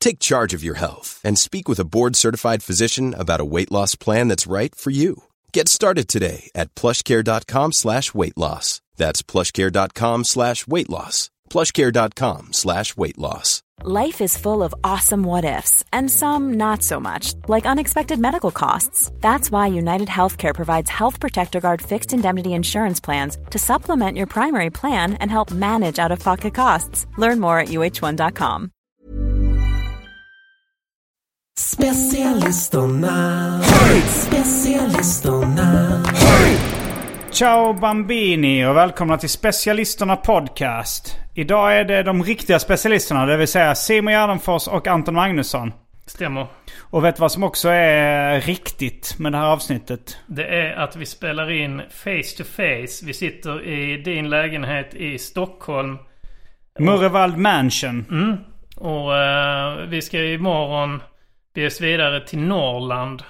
Take charge of your health and speak with a board-certified physician about a weight loss plan that's right for you. Get started today at plushcare.com slash weight loss. That's plushcare.com slash weight loss. plushcare.com slash weight loss. Life is full of awesome what ifs, and some not so much, like unexpected medical costs. That's why United Healthcare provides Health Protector Guard fixed indemnity insurance plans to supplement your primary plan and help manage out of pocket costs. Learn more at uh1.com. Specialisterna, specialisterna. Ciao Bambini och välkomna till Specialisterna Podcast. Idag är det de riktiga specialisterna, det vill säga Simon Gärdenfors och Anton Magnusson. Stämmer. Och vet du vad som också är riktigt med det här avsnittet? Det är att vi spelar in face to face. Vi sitter i din lägenhet i Stockholm. Murrevald Mansion. Mm. Och eh, vi ska imorgon bege oss vidare till Norrland.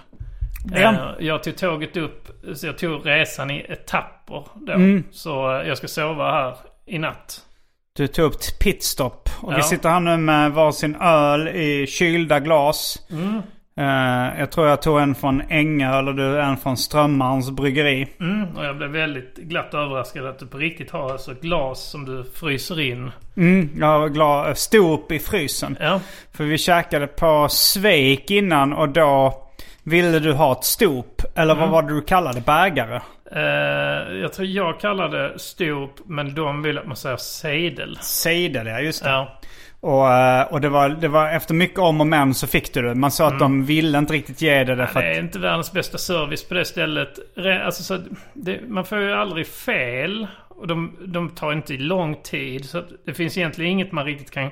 Ja. Eh, jag tog tåget upp, så jag tog resan i etapper då. Mm. Så eh, jag ska sova här i natt. Du tog upp pitstop. Och vi Ja. sitter här nu med varsin öl i kylda glas. Mm. Eh, jag tror jag tog en från Ängöl och du en från Strömmarns bryggeri. Mm. Och jag blev väldigt glatt överraskad att du på riktigt har alltså glas som du fryser in. Mm, jag var glad. Stop i frysen. Ja. För vi käkade på Sveik innan och då ville du ha ett stop. Eller Mm. vad var det du kallade bägare? Eh, jag tror jag kallade stop, men de vill att man säger sejdel. Sejdel, ja just det. Ja. Och, eh, och det, var, det var efter mycket om och men så fick du det. Man sa att de ville inte riktigt ge det därför Mm. Det är att... inte världens bästa service på det stället. Alltså, så det, man får ju aldrig fel. Och de, de tar inte lång tid. Så det finns egentligen inget man riktigt kan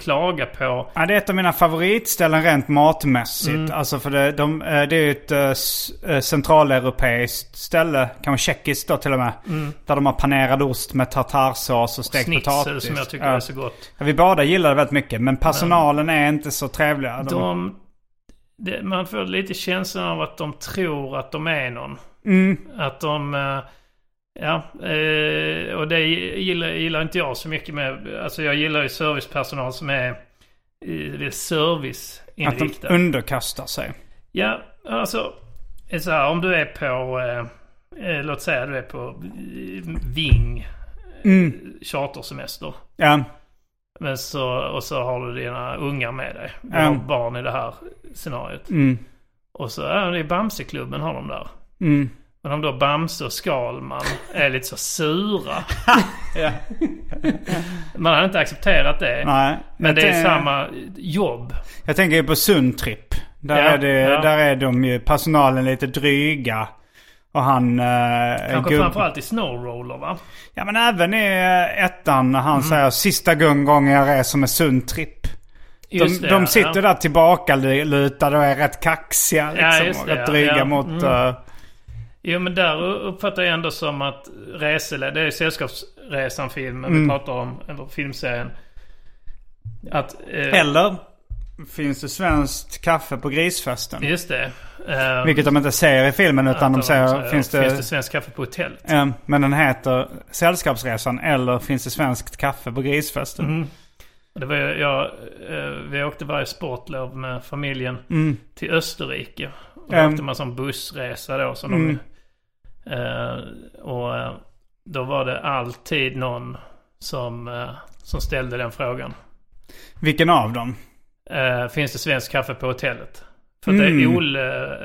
klaga på. Ja, det är ett av mina favoritställen rent matmässigt. Mm. Alltså för det, de, eh, det är ett eh, eh, centraleuropeiskt ställe, kanske tjeckiskt då till och med. Där de har panerad ost med tartarsås och stekt Schnitzel potatis. som jag tycker Ja. är så gott. Ja, vi båda gillar det väldigt mycket. Men personalen är inte så trevliga. De, De, det, man får lite känslan av att de tror att de är någon. Mm. Att de... Ja, eh, och det gillar, gillar inte jag så mycket med. Alltså jag gillar ju servicepersonal som är eh, att serviceinriktad. de underkastar sig. Ja, alltså. Så här, om du är på, eh, eh, låt säga du är på eh, Ving Mm. chartersemester. Ja. Men så, och så har du dina ungar med dig. Du har barn i det här scenariot. Mm. Och så är det i Bamseklubben har de där. Mm. Men om då Bamse och Skalman är lite så sura. Ja. Man hade inte accepterat det. Nej. Men det är samma jobb. Jag tänker på Sundtrip. Där, Ja, är det, ja. där är de ju, personalen lite dryga. Och han... Eh, Kanske gubb- framförallt i Snowroller va? Ja men även i eh, ettan när han Mm. säger sista gången jag reser med Sundtrip. De, det, de sitter ja. där tillbaka lutade och är rätt kaxiga liksom. Ja, och rätt dryga mot... mm. eh, Jo men där uppfattar jag ändå som att Resele, det är Sällskapsresan-filmen Mm. vi pratar om, eller filmserien. Att... Eh, eller finns det svenskt kaffe på grisfesten? Just det. Eh, Vilket de inte säger i filmen utan de att säger finns det... finns det svenskt kaffe på hotellet? Eh, men den heter Sällskapsresan eller finns det svenskt kaffe på grisfesten? Mm. Det var, jag, eh, vi åkte varje sportlov med familjen till Österrike. Och då Mm. åkte man som bussresa då. Som Mm. de, och eh, då var det alltid någon som, eh, som ställde den frågan. Vilken av dem? Eh, finns det svensk kaffe på hotellet? För att det Mm. är Olle, eh,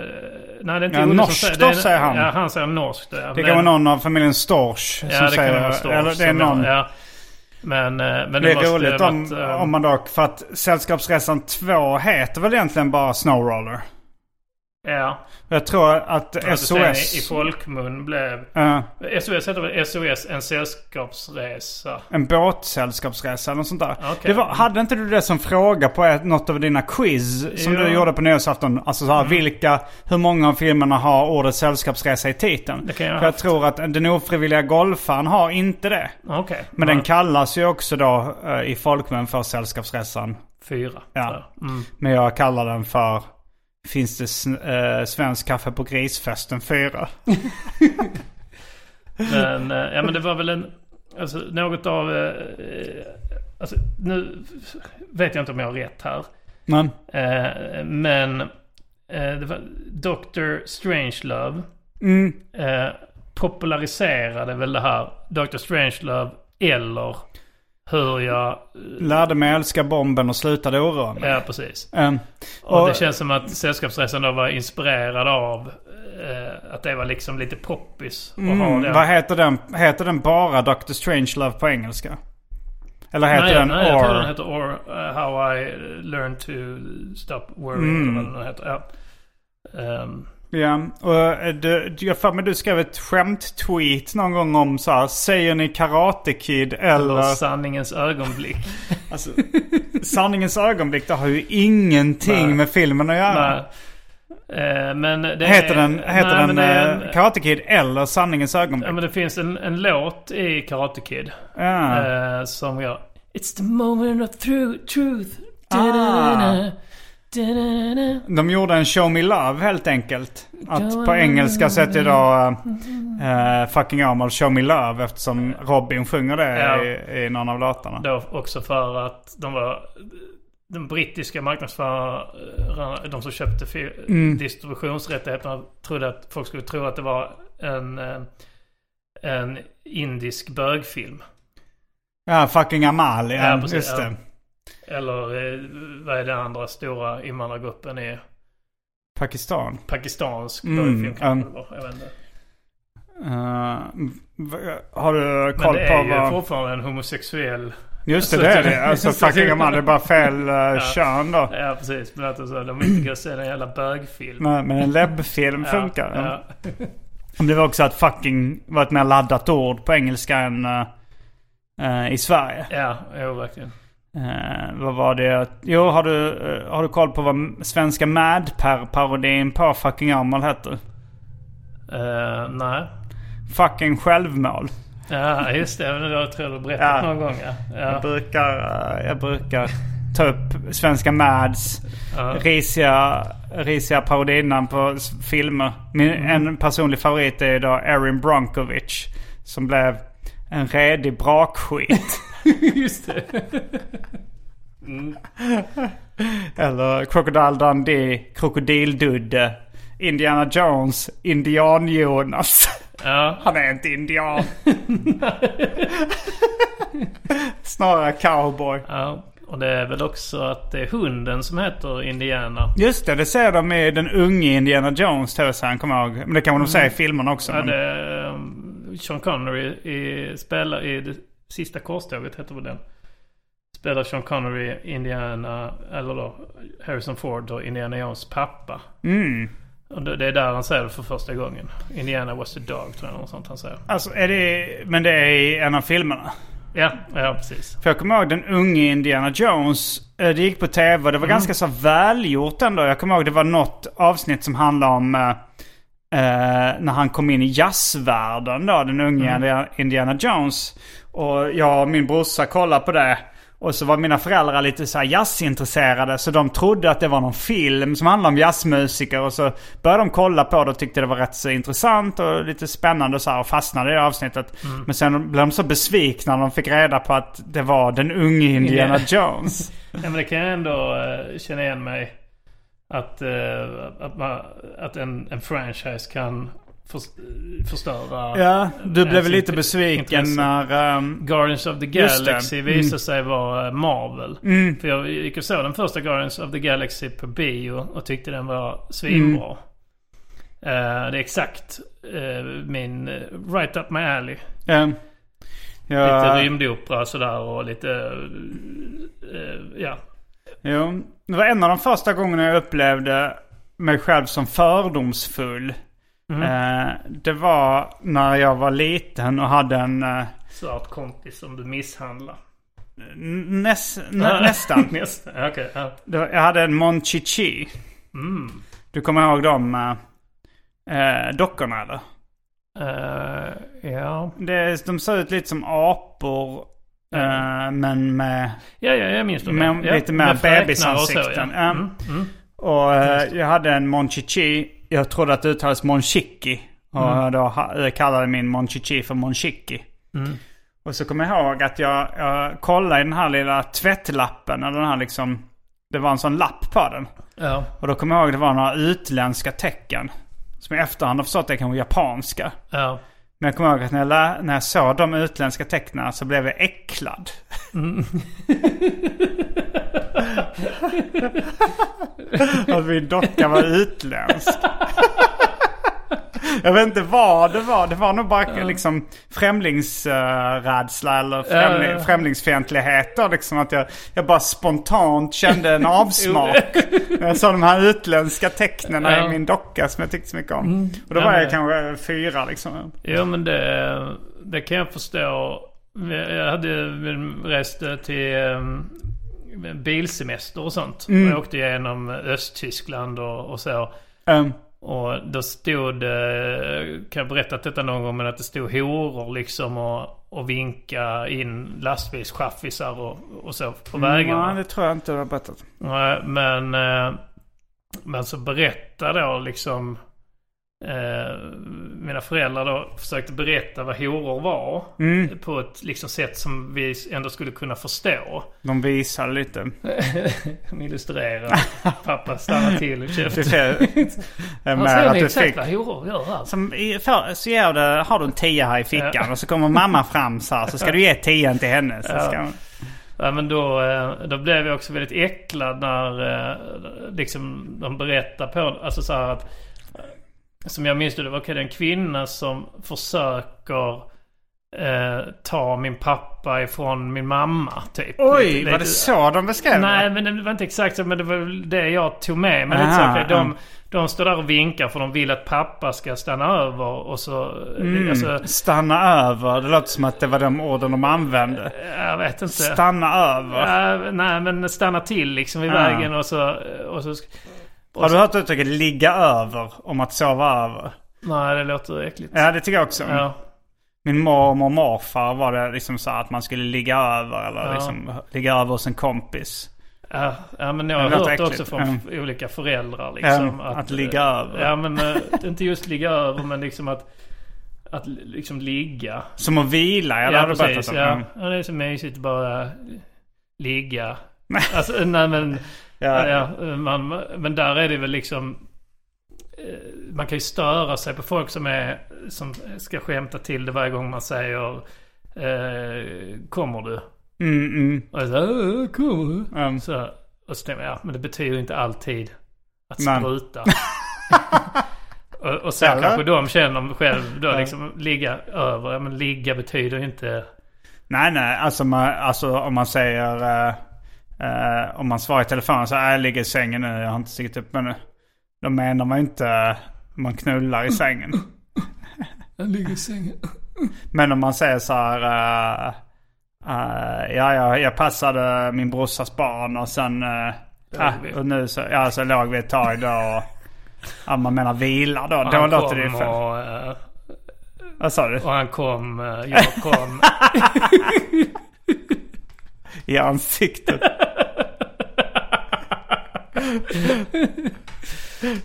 Nej, det är inte Ja, Olle norsk som då, säger det. är- säger han. Ja, han säger norskt. Ja. Det kan vara någon av familjen Storch som Ja, det säger kan vara Storch. Eller det är någon. Ja. Men, eh, men det, Det är måste roligt ha om, varit, eh, om man dock, för att Sällskapsresan 2 heter väl egentligen bara Snowroller? Ja. Jag tror att det sen i, SOS... folkmun blev... eh, SOS heter väl SOS, en sällskapsresa. en båtsällskapsresa eller något sånt där. Okej. Det var, hade inte du det som fråga på ett, något av dina quiz som Jo. du gjorde på nyårsafton? Alltså så här, vilka, hur många av filmerna har ordet sällskapsresa i titeln? Det kan jag För jag tror att den ofrivilliga golfaren har inte det. Okej. Men Ja. den kallas ju också då eh, i folkmun för Sällskapsresan. Fyra. Ja. Mm. Men jag kallar den för Finns det eh, svensk kaffe på grisfesten 4? Men, eh, ja, men det var väl en... Alltså något av... eh, eh, Alltså, nu vet jag inte om jag har rätt här. Men, Eh, men eh, det var Dr. Strangelove mm, eh, populariserade väl det här Dr. Strangelove eller hur jag... lärde mig älska bomben och slutade oroa mig. Ja, precis. Ehm, Och, och- det känns som att Sällskapsresan då var inspirerad av eh, att det var liksom lite poppis. Mm, vad heter den? Heter den bara Dr. Strangelove på engelska? Eller heter nej, den nej, jag tror Or? den heter Or uh, How I Learned to Stop Worrying. Mm. Eller vad den heter. Ja. Ehm, Ja, och eh, du, jag för mig du skrev ett skämt-tweet någon gång om så här, säger ni Karate Kid eller eller... sanningens ögonblick. Alltså, sanningens ögonblick, det har ju ingenting Nej. med filmen att göra. nej. Eh, men det Heter den, heter nej, den är eh, en- Karate Kid eller Sanningens ögonblick? Ja men det finns en, en låt i Karate Kid. Ja. som jag... It's the moment of tru- truth. Ah. De gjorde en Show Me Love helt enkelt. Att på engelska så heter det då uh, Fucking Amal Show Me Love eftersom Robin sjunger det Ja. i, i någon av låtarna. Då också för att de var... Den brittiska marknadsförarna, de som köpte Mm. distributionsrättigheterna trodde att folk skulle tro att det var en, eh, en indisk bögfilm. Ja, Fucking Amal, ja, Ja, precis, just ja. det. Eller eh, vad är den andra stora invandrargruppen i Pakistan. pakistansk Mm, um, det. Jag vet inte. Uh, har du Men koll det på är ju vad... fortfarande en homosexuell... Just det, så det är det. Alltså så att- Fucking Amal, det är bara fel uh, kön då. Ja precis, men att alltså, de inte kan se en jävla bögfilm. Men, men en läbbfilm funkar. Ja, ja. Men Det var också att fucking var ett mer laddat ord på engelska än uh, uh, i Sverige. ja, jo verkligen. Eh, vad var det? Jo, har du, eh, har du koll på vad svenska Mad-parodin på Fucking Amal heter? Uh, nej. Fucking självmål. Ja, just det. Men Jag tror du berättat Ja. någon gång. Ja. Jag Ja. brukar, eh, jag brukar ta upp svenska Mads Ja. risiga, risiga parodinamn på filmer. Min, En personlig favorit är då Erin Bronkovich. Som blev en redig brakskit. Just det. Eller Crocodile Dundee, Krokodildudde. Indiana Jones, Indian-Jonas. Ja. Han är inte indian. Snarare cowboy. ja. Och det är väl också att det är hunden som heter Indiana. Just det, det ser de i den unge Indiana Jones tv-serien, kommer jag ihåg. Men det kan de säga i filmerna också. Ja, men- det um, Sean Connery i, spelar i sista korståget heter väl den. Spelar Sean Connery Indiana, eller då Harrison Ford och Indiana Jones pappa. Mm. Och det, är där han säger det för första gången. Indiana was the dog tror jag något sånt han säger. Alltså, är det... Men det är i en av filmerna. Ja, ja precis. För jag kommer ihåg den unge Indiana Jones. eh, Det gick på tv och det var ganska så välgjort ändå. Jag kommer ihåg det var något avsnitt som handlade om... eh, eh, när han kom in i jazzvärlden då, den unge Indiana- Indiana Jones. Och jag och min brorsa kollade på det. Och så var mina föräldrar lite så här jazzintresserade. Så de trodde att det var någon film som handlade om jazzmusiker. Och så började de kolla på det och tyckte det var rätt så intressant och lite spännande och så här. Och fastnade i det avsnittet. Men sen blev de så besvikna när de fick reda på att det var den unge Indiana Jones. Ja, men det kan jag ändå eh, känna igen mig. Att, eh, att, man, att en, en franchise kan förstöra. Ja, du blev ens väl lite besviken intresse. när... ehm, Guardians of the. Galaxy Mm. visade sig vara eh, Marvel. För jag gick och såg den första Guardians of the Galaxy på bio och tyckte den var svinbra. Eh, det är exakt eh, min eh, right up my alley. Ja. Ja, Lite rymdopera sådär och lite... eh, ja. Jo, det var en av de första gångerna jag upplevde mig själv som fördomsfull. Eh, det var när jag var liten och hade en... Eh, Svart kompis som du misshandlar. näs, nä, nästan. Nästan, okej. ja. Det Jag hade en Monchichi. Du kommer ihåg de eh, eh, dockorna eller? Eh, ja. Det, de ser ut lite som apor. eh, men med, Ja, ja, jag minns dem. med ja. lite mer fräknar och bebisansikten. så, ja. Mm, mm. Och eh, jag hade en Monchichi. Jag trodde att det uttalades Monchiki. Och Mm. då kallade min Monchichi för Monchiki. Mm. Och så kommer jag ihåg att jag, jag kollade i den här lilla tvättlappen. Eller den här liksom, det var en sån lapp på den. Ja. Och då kommer jag ihåg att det var några utländska tecken. Som i efterhand har förstått det kan vara japanska. Ja. Men jag kommer ihåg att när jag, när jag såg de utländska tecknen så blev jag äcklad. att min docka var utländsk. Jag vet inte vad det var. Det var nog bara liksom främlingsrädsla eller främling, Ja, ja. främlingsfientlighet. Liksom att jag, jag bara spontant kände en avsmak. jag såg de här utländska tecknen Ja. Mm. i min docka som jag tyckte så mycket om. Och då Ja, var jag kanske fyra liksom. Jo men det, det kan jag förstå. Jag hade rest till um, bilsemester och sånt. Mm. Och jag åkte igenom Östtyskland och, och så. Um, Och då stod det, kan jag berätta detta någon gång, men att det stod horor liksom och, och vinka in lastbilschaffisar och, och så på vägarna. Nej, det tror jag inte du har berättat. Men, eh, men så berättar då liksom eh, mina föräldrar då försökte berätta vad horor var. På ett liksom sätt som vi ändå skulle kunna förstå. De visar lite. De illustrerar. Pappa stannar till och är Han säger att exakt fick... vad horor gör här. Som i, för, så ger du, har du en tia här i fickan och så kommer mamma fram så här. Så ska du ge tian till henne. Så ska, Ja, men då, eh, då blev jag också väldigt äcklad när eh, liksom, de berättar på alltså så här att Som jag minns det, det var det en kvinna som försöker eh, ta min pappa ifrån min mamma typ. Oj, Lite- var det lite- så de beskrev Nej, det? men det var inte exakt så. Men det var det jag tog med mig. Aha, Lite så, de, mm. de står där och vinkar för de vill att pappa ska stanna över. Och så... Mm. Alltså, Stanna över. Det låter som att det var de orden de använde. jag vet inte. Stanna över. Ja, nej, men stanna till liksom vid Ja. vägen och så... Och så Har du hört uttrycket ligga över om att sova över? nej, det låter äckligt. Ja, det tycker jag också. Ja. Min mormor och morfar var det liksom så att man skulle ligga över eller Ja. liksom ligga över hos en kompis. Ja, ja, men jag har Det hört äckligt. också från Mm. olika föräldrar liksom. Ja, att ligga över. Ja, men eh, inte just ligga över, men liksom att... Att liksom ligga. Som att vila, ja, det Ja, precis. Ja. Ja, det är så mysigt att bara ligga. Alltså, nej men... Ja. Ja, ja, man, men där är det väl liksom... eh, Man kan ju störa sig på folk som är... Som ska skämta till det varje gång man säger... Eh, kommer du? Mm, mm. Och jag säger, "Ja, kommer du? Mm. Så, och så ja, men det betyder inte alltid att spruta. och, och så Eller? kanske de känner själv då Ja. liksom ligga över. Ja, men ligga betyder inte... Nej, nej. Alltså, man, alltså om man säger... eh, eh, om man svarar i telefon så här, jag ligger i sängen nu, jag har inte stigit upp men Då menar man inte eh, man knullar i sängen. Jag ligger i sängen. Men om man säger så här... eh, eh, ja, jag, jag passade min brorsas barn och sen... Uh, och nu så, ja, så låg vi ett tag då och... Ja, man menar vila då. Då låter det ju fel. eh, Vad sa du? och han kom, eh, jag kom. I ansiktet.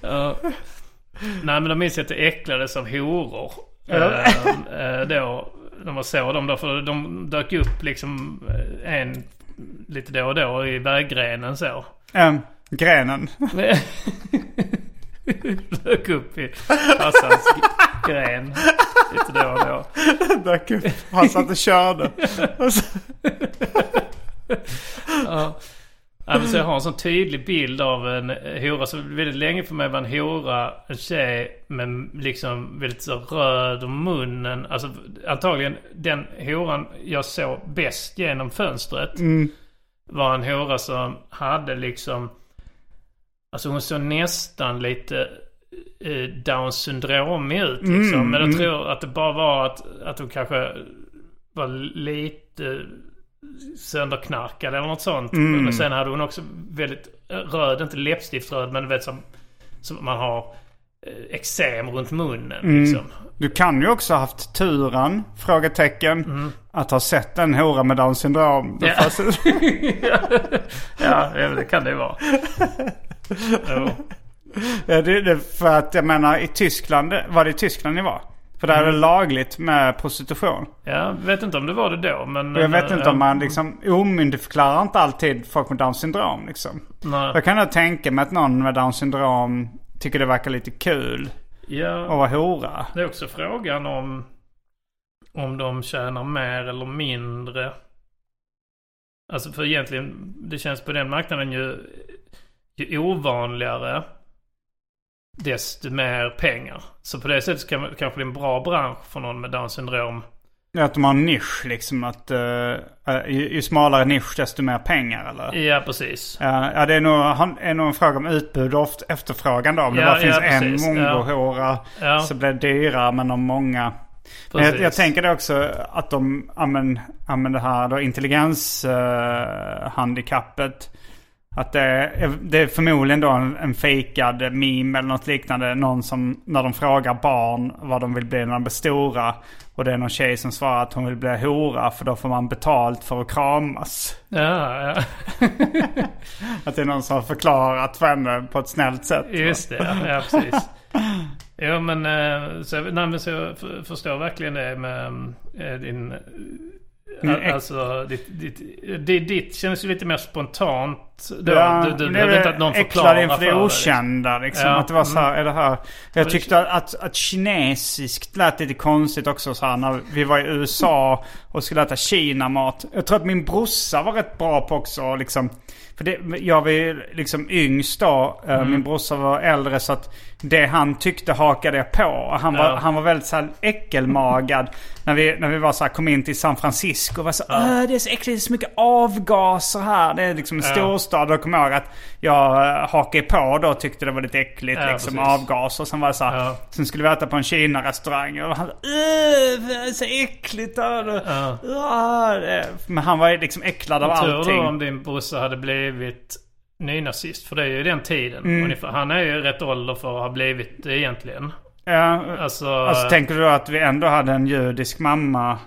Ja. Nej men de minns jag att det äcklades av horor. Ja. Eh, då, när man såg dem då. För de dök upp liksom eh, en lite då och då i väggrenen så. Um, grenen. dök upp i farsans g- gren lite då och då. Dök upp. Han satt och körde. Ja. Alltså jag har en sån tydlig bild av en hora. Så väldigt länge för mig var en hora en tjej med liksom väldigt så röd om munnen. Alltså antagligen den horan jag såg bäst genom fönstret. Var en hora som hade liksom... Alltså hon såg nästan lite eh, Down syndromig ut liksom. Men jag tror att det bara var att, att hon kanske var lite sönderknarkad eller något sånt. Men sen hade hon också väldigt röd, inte läppstiftsröd men du vet som, som man har eh, eksem runt munnen liksom. Du kan ju också ha haft turen, frågetecken, att ha sett en hora med Downs syndrom. Ja. Ja, det kan det vara. Jo. Ja, det, det, för att jag menar i Tyskland, var det i Tyskland ni var? För där är det lagligt med prostitution. Ja, vet inte om det var det då men... Jag vet eh, inte om man liksom omyndigförklarar inte alltid folk med Downs syndrom liksom. Nej. Jag kan nog tänka mig att någon med Downs syndrom tycker det verkar lite kul Ja. att vara hora. Det är också frågan om om de tjänar mer eller mindre. Alltså för egentligen, det känns på den marknaden ju, ju ovanligare desto mer pengar. Så på det sättet kan, kanske det är en bra bransch för någon med Downs syndrom. Att de har en nisch liksom. Att, eh, ju, ju smalare nisch desto mer pengar eller? Ja, precis. Ja, ja det är nog, han- är nog en fråga om utbud och efterfrågan då. Om det Ja, bara finns ja, precis. en mongohora Ja. så blir det dyrare. Men om många... Men jag, jag tänker det också att de använder, det här då intelligenshandikappet. Eh, handikappet. Att det är, det är förmodligen då en, en fejkad meme eller något liknande. Någon som, när de frågar barn vad de vill bli när de blir stora. Och det är någon tjej som svarar att hon vill bli hora för då får man betalt för att kramas. Ja, ja. Att det är någon som har förklarat för henne på ett snällt sätt. va? Just det, ja, precis. Jo men, eh, så, nej, men så jag förstår verkligen det med eh, din... Alltså ditt, ditt, ditt, ditt känns ju lite mer spontant. Då. Ja, du du det behöver inte att någon förklarar inför för det okända liksom. Ja, Att det var så här, är det här. Jag tyckte att, att kinesiskt lät lite konstigt också så här när vi var i USA och skulle äta Kina-mat. Jag tror att min brorsa var rätt bra på också liksom. För det, jag var ju liksom yngst då. eh, Mm. Min brorsa var äldre så att det han tyckte hakade jag på. Han var, Ja. han var väldigt så här äckelmagad. när, vi, när vi var så här, kom in till San Francisco. Var så, "Åh, det är så äckligt, det är så mycket avgaser här. Det är liksom en storstad. Då kommer ihåg att jag eh, hakade på då och tyckte det var lite äckligt. Ja, liksom precis. avgaser. Sen var det så här, Ja. sen skulle vi äta på en Kina-restaurang. Och han "Åh, det är så äckligt. där." Ja. Det- Men han var ju liksom äcklad av Tur allting. då om din brorsa hade blivit nynazist. För det är ju den tiden. Mm. Ungefär. Han är ju rätt ålder för att ha blivit det egentligen. Ja, Alltså, alltså tänker du då att vi ändå hade en judisk mamma?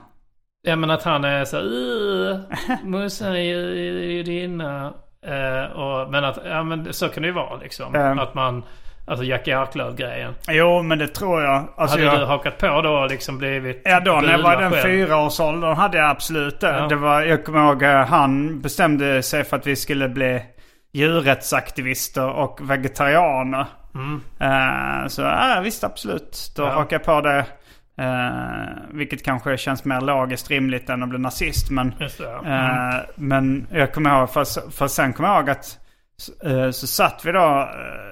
ja men att han är så "Ugh, Morsan är ju judinna. Eh, och, men att, ja men så kan det ju vara liksom. Ja. Att man, alltså Jackie Arklöv-grejen. Jo, men det tror jag. Alltså, Hade jag... du hakat på då och liksom blivit Ja då när jag var den fyraårsåldern hade jag absolut det. Ja. det var, jag kommer ihåg eh, han bestämde sig för att vi skulle bli djurrättsaktivister och vegetarianer. Mm. Eh, så ja, visst absolut. Då Ja. hakade jag på det. Eh, vilket kanske känns mer logiskt rimligt än att bli nazist. Men, det, ja. Mm. eh, men jag kommer ihåg, för, för sen kommer jag ihåg att eh, så satt vi då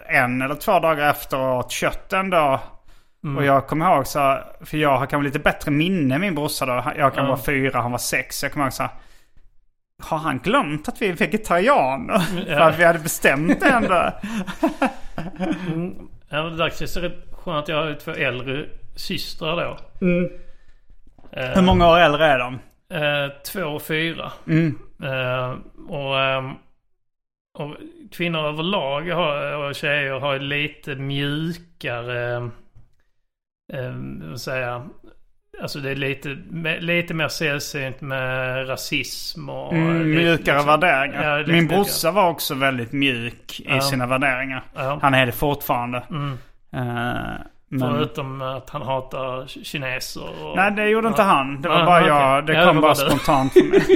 en eller två dagar efter och åt kött en dag. Mm. Och jag kommer ihåg så för jag har kanske lite bättre minne min brorsa då. Jag kan Ja. vara fyra, han var sex. Jag kommer ihåg så har han glömt att vi är vegetarianer? för att vi hade bestämt det ändå. Ja, det där känns rätt skönt att jag har två äldre systrar då. Eh, Hur många år äldre är de? Eh, två och fyra. Mm. Eh, och, ehm, och kvinnor överlag har, och tjejer har lite mjukare, eh, jag, Alltså det är lite, lite mer sällsynt med rasism och... Mm, lite, mjukare liksom- värderingar. Ja, Min brorsa var också väldigt mjuk i Ja. sina värderingar. Ja. Han är det fortfarande. Mm. Eh, men... Förutom att han hatar kineser och... Nej, det gjorde inte han. Det var Ah, bara okej. jag. Det Ja, kom det bara det. spontant för mig.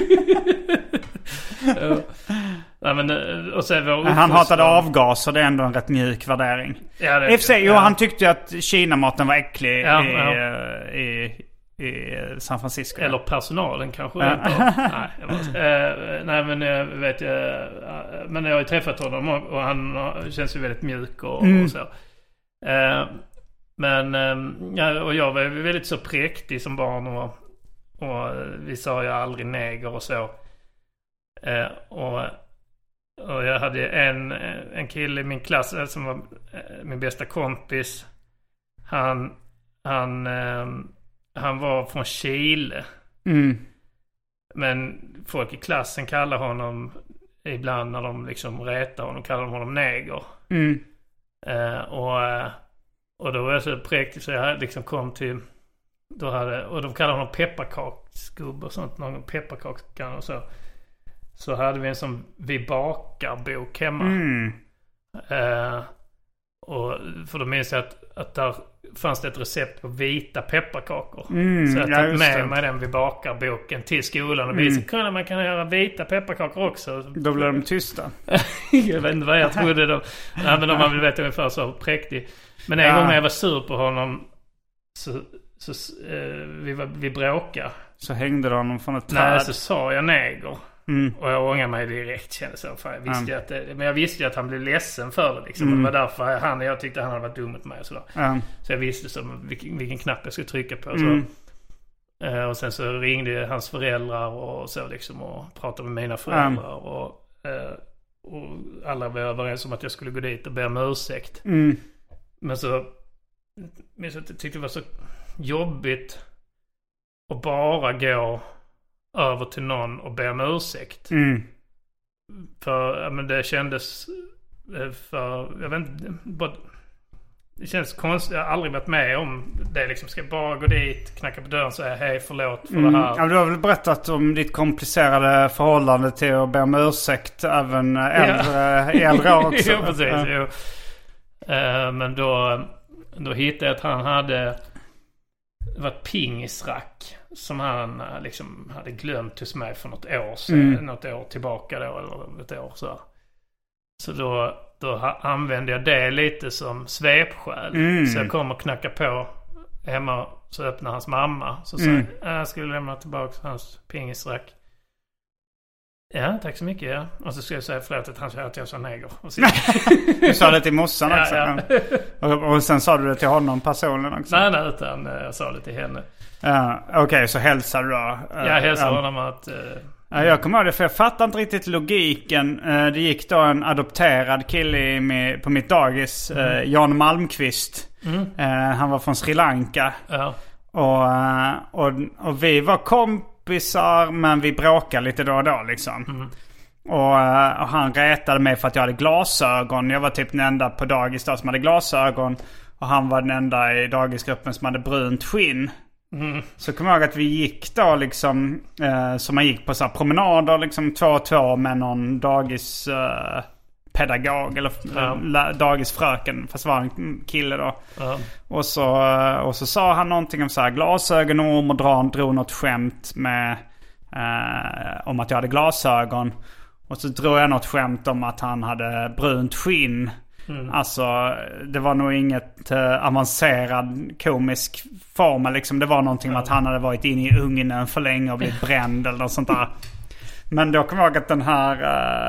Nej, men, eh, och så är vår han hatade avgaser. Det är ändå en rätt mjuk värdering. Ja, det, I och för sig, jo ja. han tyckte ju att Kina-maten var äcklig Ja, i, ja. eh, i, i San Francisco. Eller personalen kanske nej, bara, eh, nej men jag vet jag. Men jag har ju träffat honom och, han känns ju väldigt mjuk och, och så. Eh, men eh, ja, och jag var väldigt så präktig som barn och, och vi sa ju aldrig neger och så. Eh, och, och jag hade en, en kille i min klass eh, som var eh, min bästa kompis. Han, han, eh, han var från Chile. Mm. Men folk i klassen kallar honom ibland när de liksom retar honom, kallar de honom neger. Mm. Eh, och, eh, och då var jag så präktig så jag liksom kom till, då hade, och de kallade honom pepparkaksgubbe och sånt, någon pepparkakskan och så. Så hade vi en sån Vi bakar-bok hemma. Mm. Eh, för då minns jag att, att där fanns det ett recept på vita pepparkakor. Mm, så jag ja, tog med det. mig den Vi bakar-boken till skolan och visade kunde man kan göra vita pepparkakor också. Då blev de tysta. jag vet inte vad jag trodde då. Nej men om man vill veta ungefär så präktig. Men en Ja. gång när jag var sur på honom så, så eh, vi, var, vi bråkade. Så hängde de honom från ett Nej, träd. så sa jag neger. Mm. Och jag ångrade mig direkt kände så. För jag visste Mm. att det, men jag visste ju att han blev ledsen för det liksom. Mm. Och det var därför han, jag tyckte han hade varit dum mot mig och sådär. Ja. Så jag visste som vilken, vilken knapp jag skulle trycka på. Så. Mm. Eh, och sen så ringde hans föräldrar och så liksom och pratade med mina föräldrar. Och, eh, och alla var överens om att jag skulle gå dit och be om ursäkt. Mm. Men så jag att jag tyckte det var så jobbigt att bara gå över till någon och be om ursäkt. Mm. För ja, men det kändes eh, för, jag vet inte, bara, det känns konstigt. Jag har aldrig varit med om det liksom. Ska jag bara gå dit, knacka på dörren och säga hej förlåt för Mm. det Ja, här. men du har väl berättat om ditt komplicerade förhållande till att be om ursäkt även äldre, i äldre år också. jo, precis. Ja. Jo. Eh, men då, då hittade jag att han hade... Det var ett pingisrack som han eh, liksom hade glömt hos mig för något år sedan. Mm. Något år tillbaka då, eller ett år så. Så då, då använde jag det lite som svepskäl. Mm. Så jag kom och knackade på hemma. Så öppnade hans mamma. Så sa Mm. jag, "Ja, skulle lämna tillbaka hans pingisrack. Ja, tack så mycket. Ja. Och så skulle jag säga förlåt att han sa att jag sa neger. Du sa det till morsan Ja, också. ja. Och, och sen sa du det till honom personligen också? nej, nej, utan eh, jag sa det till henne. Ja, Okej, så hälsade du då? Jag hälsade Ja. honom att... Ja, jag kommer ihåg det för jag fattar inte riktigt logiken. Det gick då en adopterad kille mi- på mitt dagis, eh, Jan Malmqvist. Eh, Han var från Sri Lanka. ja, Och, och, och vi var kompisar men vi bråkade lite då och då liksom. Och, eh, och han retade mig för att jag hade glasögon. Jag var typ den enda på dagis då som hade glasögon. Och han var den enda i dagisgruppen som hade brunt skinn. Så kommer jag ihåg att vi gick då liksom, eh, så man gick på så här promenader liksom två och två med någon dagis eh, pedagog eller Ja. ja. dagisfröken. Fast det var en kille då. ja, Och så, eh, och så sa han någonting om så här glasögonorm och dra, drog något skämt med eh, om att jag hade glasögon. Och så drog jag något skämt om att han hade brunt skinn. Alltså det var nog inget eh, avancerad komisk form. Liksom. Det var någonting om att han hade varit inne i ugnen för länge och blivit bränd eller något sånt där. Men då kommer jag ihåg att den här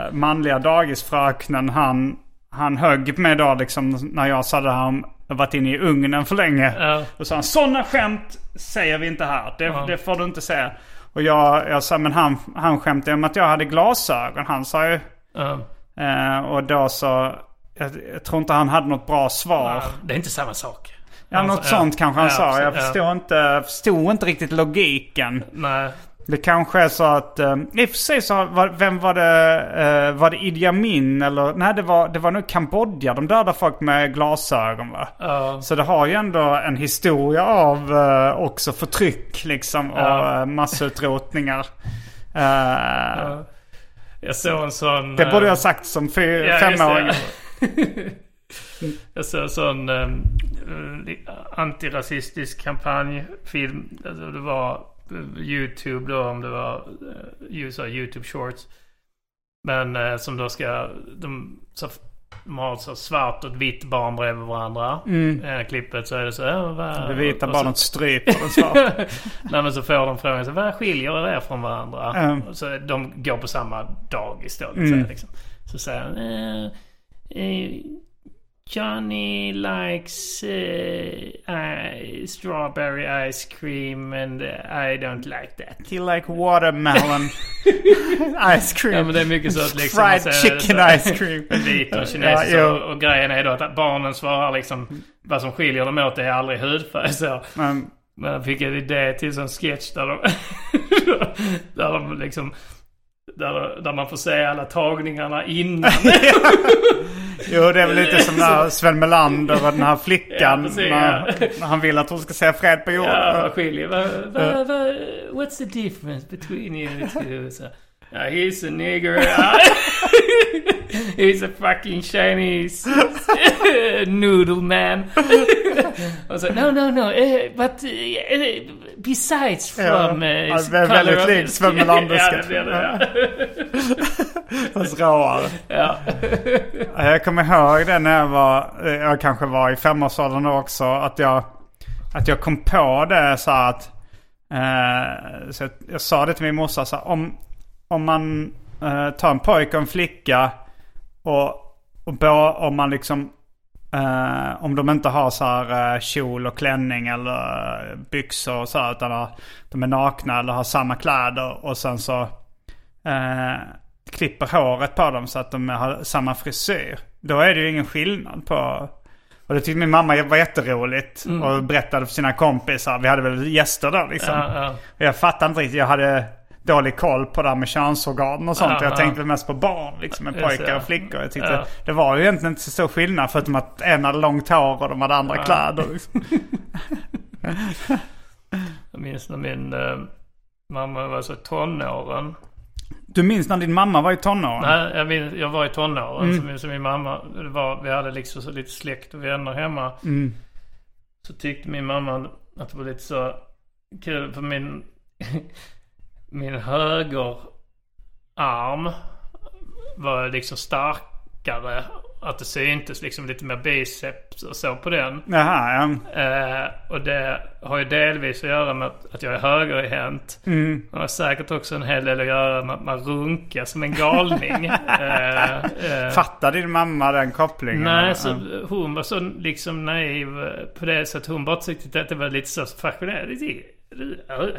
eh, manliga dagisfröknen han, han högg mig då liksom när jag sa det här om varit inne i ugnen för länge. Ja. Och sa han sådana skämt säger vi inte här. Det, Ja. det får du inte säga. Och jag, jag sa men han, han skämtade om att jag hade glasögon. Han sa ju. ja. Eh, och då så. Jag, jag tror inte han hade något bra svar. Ja, Det är inte samma sak. Ja, Han något sa- sånt kanske han ja, sa. Jag ja. förstår, inte, förstod inte riktigt logiken. Nej. Det kanske är så att... Eh, I och för sig så var, vem var det? Eh, var det Idi Amin eller? Nej det var, det var nog Kambodja. De dödade folk med glasögon va? Ja. Så det har ju ändå en historia av eh, också förtryck liksom. Ja. Och uh, massutrotningar. Ja. Jag såg en sån... Det borde jag ha sagt som fy, ja, femåring. Jag såg en sån um, antirasistisk kampanjfilm. Alltså det var eh, YouTube då om det var uh, USA YouTube shorts. Men eh, som då ska, de, så de har så svart och ett vitt barn bredvid varandra. Mm. I klippet så är det så. Ja, vad, Det vita barnet stryper den svarta. Nej men så får de frågan så vad skiljer er från varandra? Mm. Och Så de går på samma dagis då. Mm. Så, liksom. så säger han eh, eh, Johnny likes eh, eh, strawberry ice cream and I don't like that. He like watermelon ice cream. Ja men det är mycket så att liksom... Fried chicken så- ice cream. Vit och Ja, kinesisk jo. och, och grejen är då att barnen svarar liksom... Vad som skiljer dem åt är aldrig hudfärg så. Men, Men jag fick en idé till en sketch där de... där de liksom... Där, där man får se alla tagningarna innan. jo, det är väl lite som när Sven Melander och den här flickan. Ja, precis, när, ja. när han vill att hon ska säga fred på jorden. ja, skiljer. Vad, vad, vad, what's the difference between you two? Så, ja, he's a nigger. he's a fucking Chinese noodle man. och så, no, no, no. eh, but eh, besides from... Eh, ja, det är väldigt likt Sven Melanderska. ja, det blir det. Fast råare. Ja. Jag kommer ihåg det när jag var, eh, jag kanske var i femårsåldern då också, att jag, att jag kom på det så att, eh, så jag, jag sa det till min morsa så här, om, om man eh, tar en pojke och en flicka och, och bo, om man liksom, eh, om de inte har så här eh, kjol och klänning eller eh, byxor och så här, utan att de är nakna eller har samma kläder och sen så eh, klipper håret på dem så att de har samma frisyr. Då är det ju ingen skillnad på... Och det tyckte min mamma var jätteroligt. Och berättade för sina kompisar. Vi hade väl gäster då liksom. Ja, ja. Och jag fattade inte riktigt. Jag hade dålig koll på det här med könsorgan och sånt. Ja, jag ja. tänkte mest på barn liksom. Med pojkar ja. och flickor. Jag tyckte Ja. det var ju egentligen inte så stor skillnad. Förutom att en hade långt hår och de hade andra kläder. Liksom. Jag minns när min eh, mamma var så tonåren. Du minns när din mamma var i tonåren? Nej, jag, minns, jag var i tonåren. Mm. Så, min, så min mamma, var, vi hade liksom så lite släkt och vänner hemma. Mm. Så tyckte min mamma att det var lite så kul för min, min högerarm var liksom starkare. Att det syntes liksom lite mer biceps och så på den. Jaha, ja. Eh, och det har ju delvis att göra med att- att jag är högerhänt. Mm. Det har säkert också en hel del att göra med att man runkar som en galning. eh, eh, Fattar din mamma den kopplingen? Nej, så hon var så liksom naiv eh, på det så att hon bara tyckte att det var lite så fascinerande.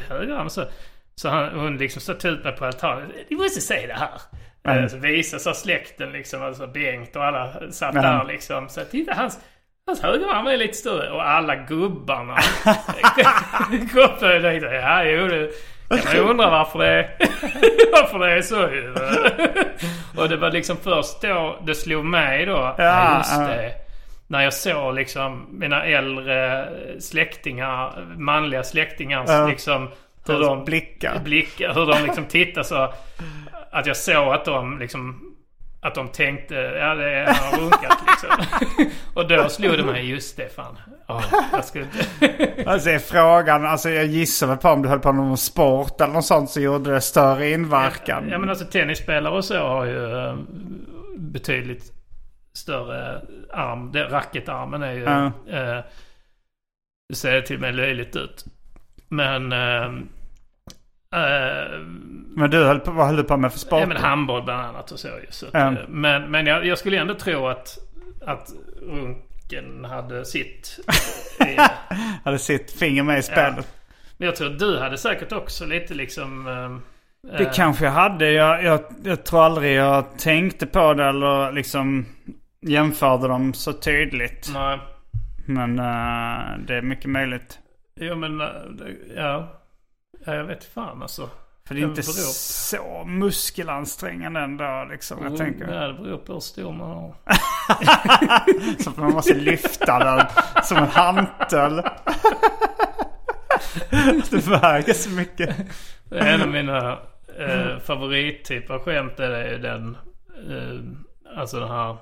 Högerarm så. Så han, hon liksom satte ut mig på altanen. Du måste säga det här. Mm. Så visade så släkten liksom, alltså Bengt och alla satt Mm. där liksom. Så titta hans, hans högerarm är lite större. Och alla gubbarna kopplade dit. Ja, jo det kan man ju undra varför det varför det är så. Och det var liksom först då det slog mig då. Ja, just det. När jag såg liksom mina äldre släktingar, manliga släktingar Ja. liksom hur Deras de blickar. blickar, hur de liksom tittar så. Att jag såg att de liksom att de tänkte, ja det är, han har runkat liksom. och då slog det mig, just det fan. Ja, jag skulle inte... Alltså är frågan, alltså jag gissar väl på om du höll på med någon sport eller något sånt så gjorde det större inverkan. Ja men alltså tennisspelare och så har ju eh, betydligt större arm. Det, racketarmen är ju... Ja. Eh, det ser till och med löjligt ut. Men... Eh, Men du höll på, vad höll du på med för sport? ja, men handboll bland annat och så. Så att, Ja. eh, Men, men jag, jag skulle ändå tro att, att runken hade sitt. i, Hade sitt finger med i spelet. men jag tror att du hade säkert också lite liksom... eh, Det eh, kanske jag hade. Jag, jag, jag tror aldrig jag tänkte på det eller liksom jämförde dem så tydligt. Nej. Men eh, det är mycket möjligt. Jo men, eh, ja. ja. Jag vet fan alltså. För det är inte så muskelansträngande ändå liksom. Jag tänker. Ja, det beror på hur stor man har. Så man måste lyfta den som en hantel. det väger så mycket. En av mina eh, favorittyper av skämt är den, eh, alltså den här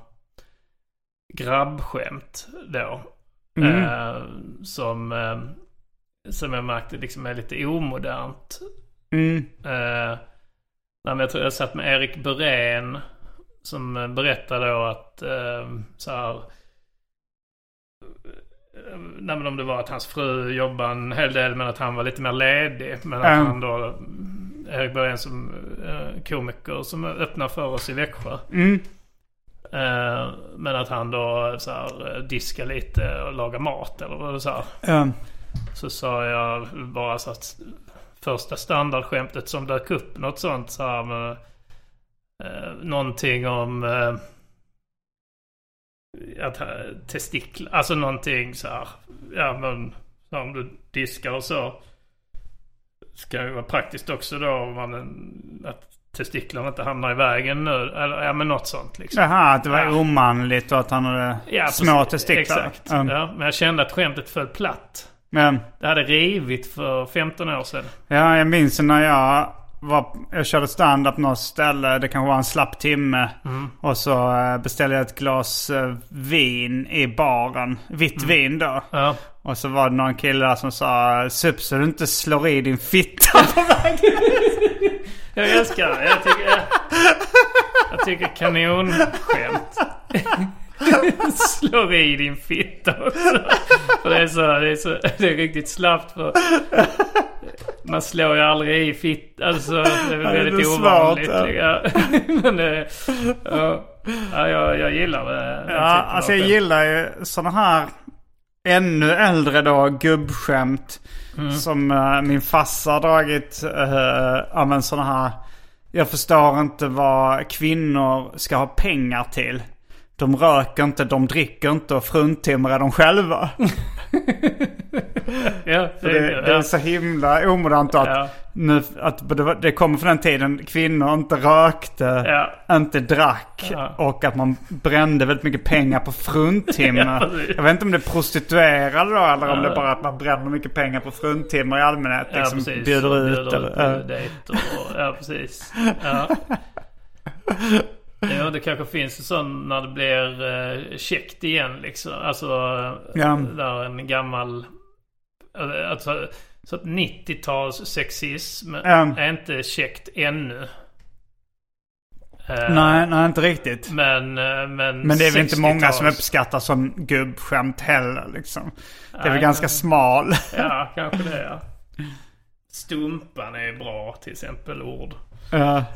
grabbskämt då. Mm. Eh, som, eh, som jag märkte liksom är lite omodernt. Mm. Eh, nej, jag tror jag satt med Erik Berén som berättade då att eh, så här. eh, Nej men om det var att hans fru jobbade en hel del men att han var lite mer ledig. Men att Mm. han då, Erik Bergen som eh, komiker som öppnar för oss i Växjö. Mm. Eh, men att han då så här, eh, diskar lite och lagar mat eller vad du sa. Ja. Så sa jag bara så att första standardskämtet som dök upp något sånt så här med eh, någonting om eh, att ha testiklar, alltså någonting så här. Ja men så om du diskar och så. Ska ju vara praktiskt också då om man, att testiklarna inte hamnar i vägen nu. Eller ja men något sånt liksom. Jaha, att det var Ja. omanligt och att han hade Ja, små precis. testiklar. Exakt. Ja. Ja, men jag kände att skämtet föll platt. Men, Det hade rivit för 15 år sedan. ja, jag minns när jag var, jag körde stand-up något ställe. Det kanske var en slapp timme. Och så eh, beställde jag ett glas eh, vin i baren. Vitt vin då. Ja. Och så var det någon kille där som sa Sup så du inte slår i din fitta på vägen. Jag älskar det. Jag tycker, jag, jag tycker kanonskämt. Slår i din fitta också. För det är så, det är så, det är riktigt slappt för man slår ju aldrig i fitt. Alltså det är väl Ja, det är väldigt svårt, ovanligt. ja. Ja. Men det, ja, ja, jag, jag gillar det. Ja, alltså jag gillar ju sådana här ännu äldre då gubbskämt. Mm. Som eh, min farsa har dragit. Uh, ja men sådana här. Jag förstår inte vad kvinnor ska ha pengar till. De röker inte, de dricker inte och fruntimrar de själva. Ja, För det, det är så himla omodernt att, Ja. nu, att det, det kommer från den tiden kvinnor inte rökte, Ja. inte drack Ja. och att man brände väldigt mycket pengar på fruntimmer. Ja, jag vet inte om det är prostituerade då eller om det är bara att man bränner mycket pengar på fruntimmer i allmänhet. Ja, liksom precis. bjuder ut. Bjuder ut eller, dejter och, ja, precis. Ja. Det kanske finns en sån när det blir uh, käckt igen liksom. Alltså, Ja. där en gammal... eh, Alltså, så att 90-tals sexism Ja. är inte käckt ännu. Eh, nej, nej, inte riktigt. Men, eh, men, Men det är väl inte många som 60-tals uppskattar sån gubbskämt heller liksom. Det är väl Nej, ganska men- smal. Ja, kanske det ja. Stumpan är bra till exempel ord. Ja.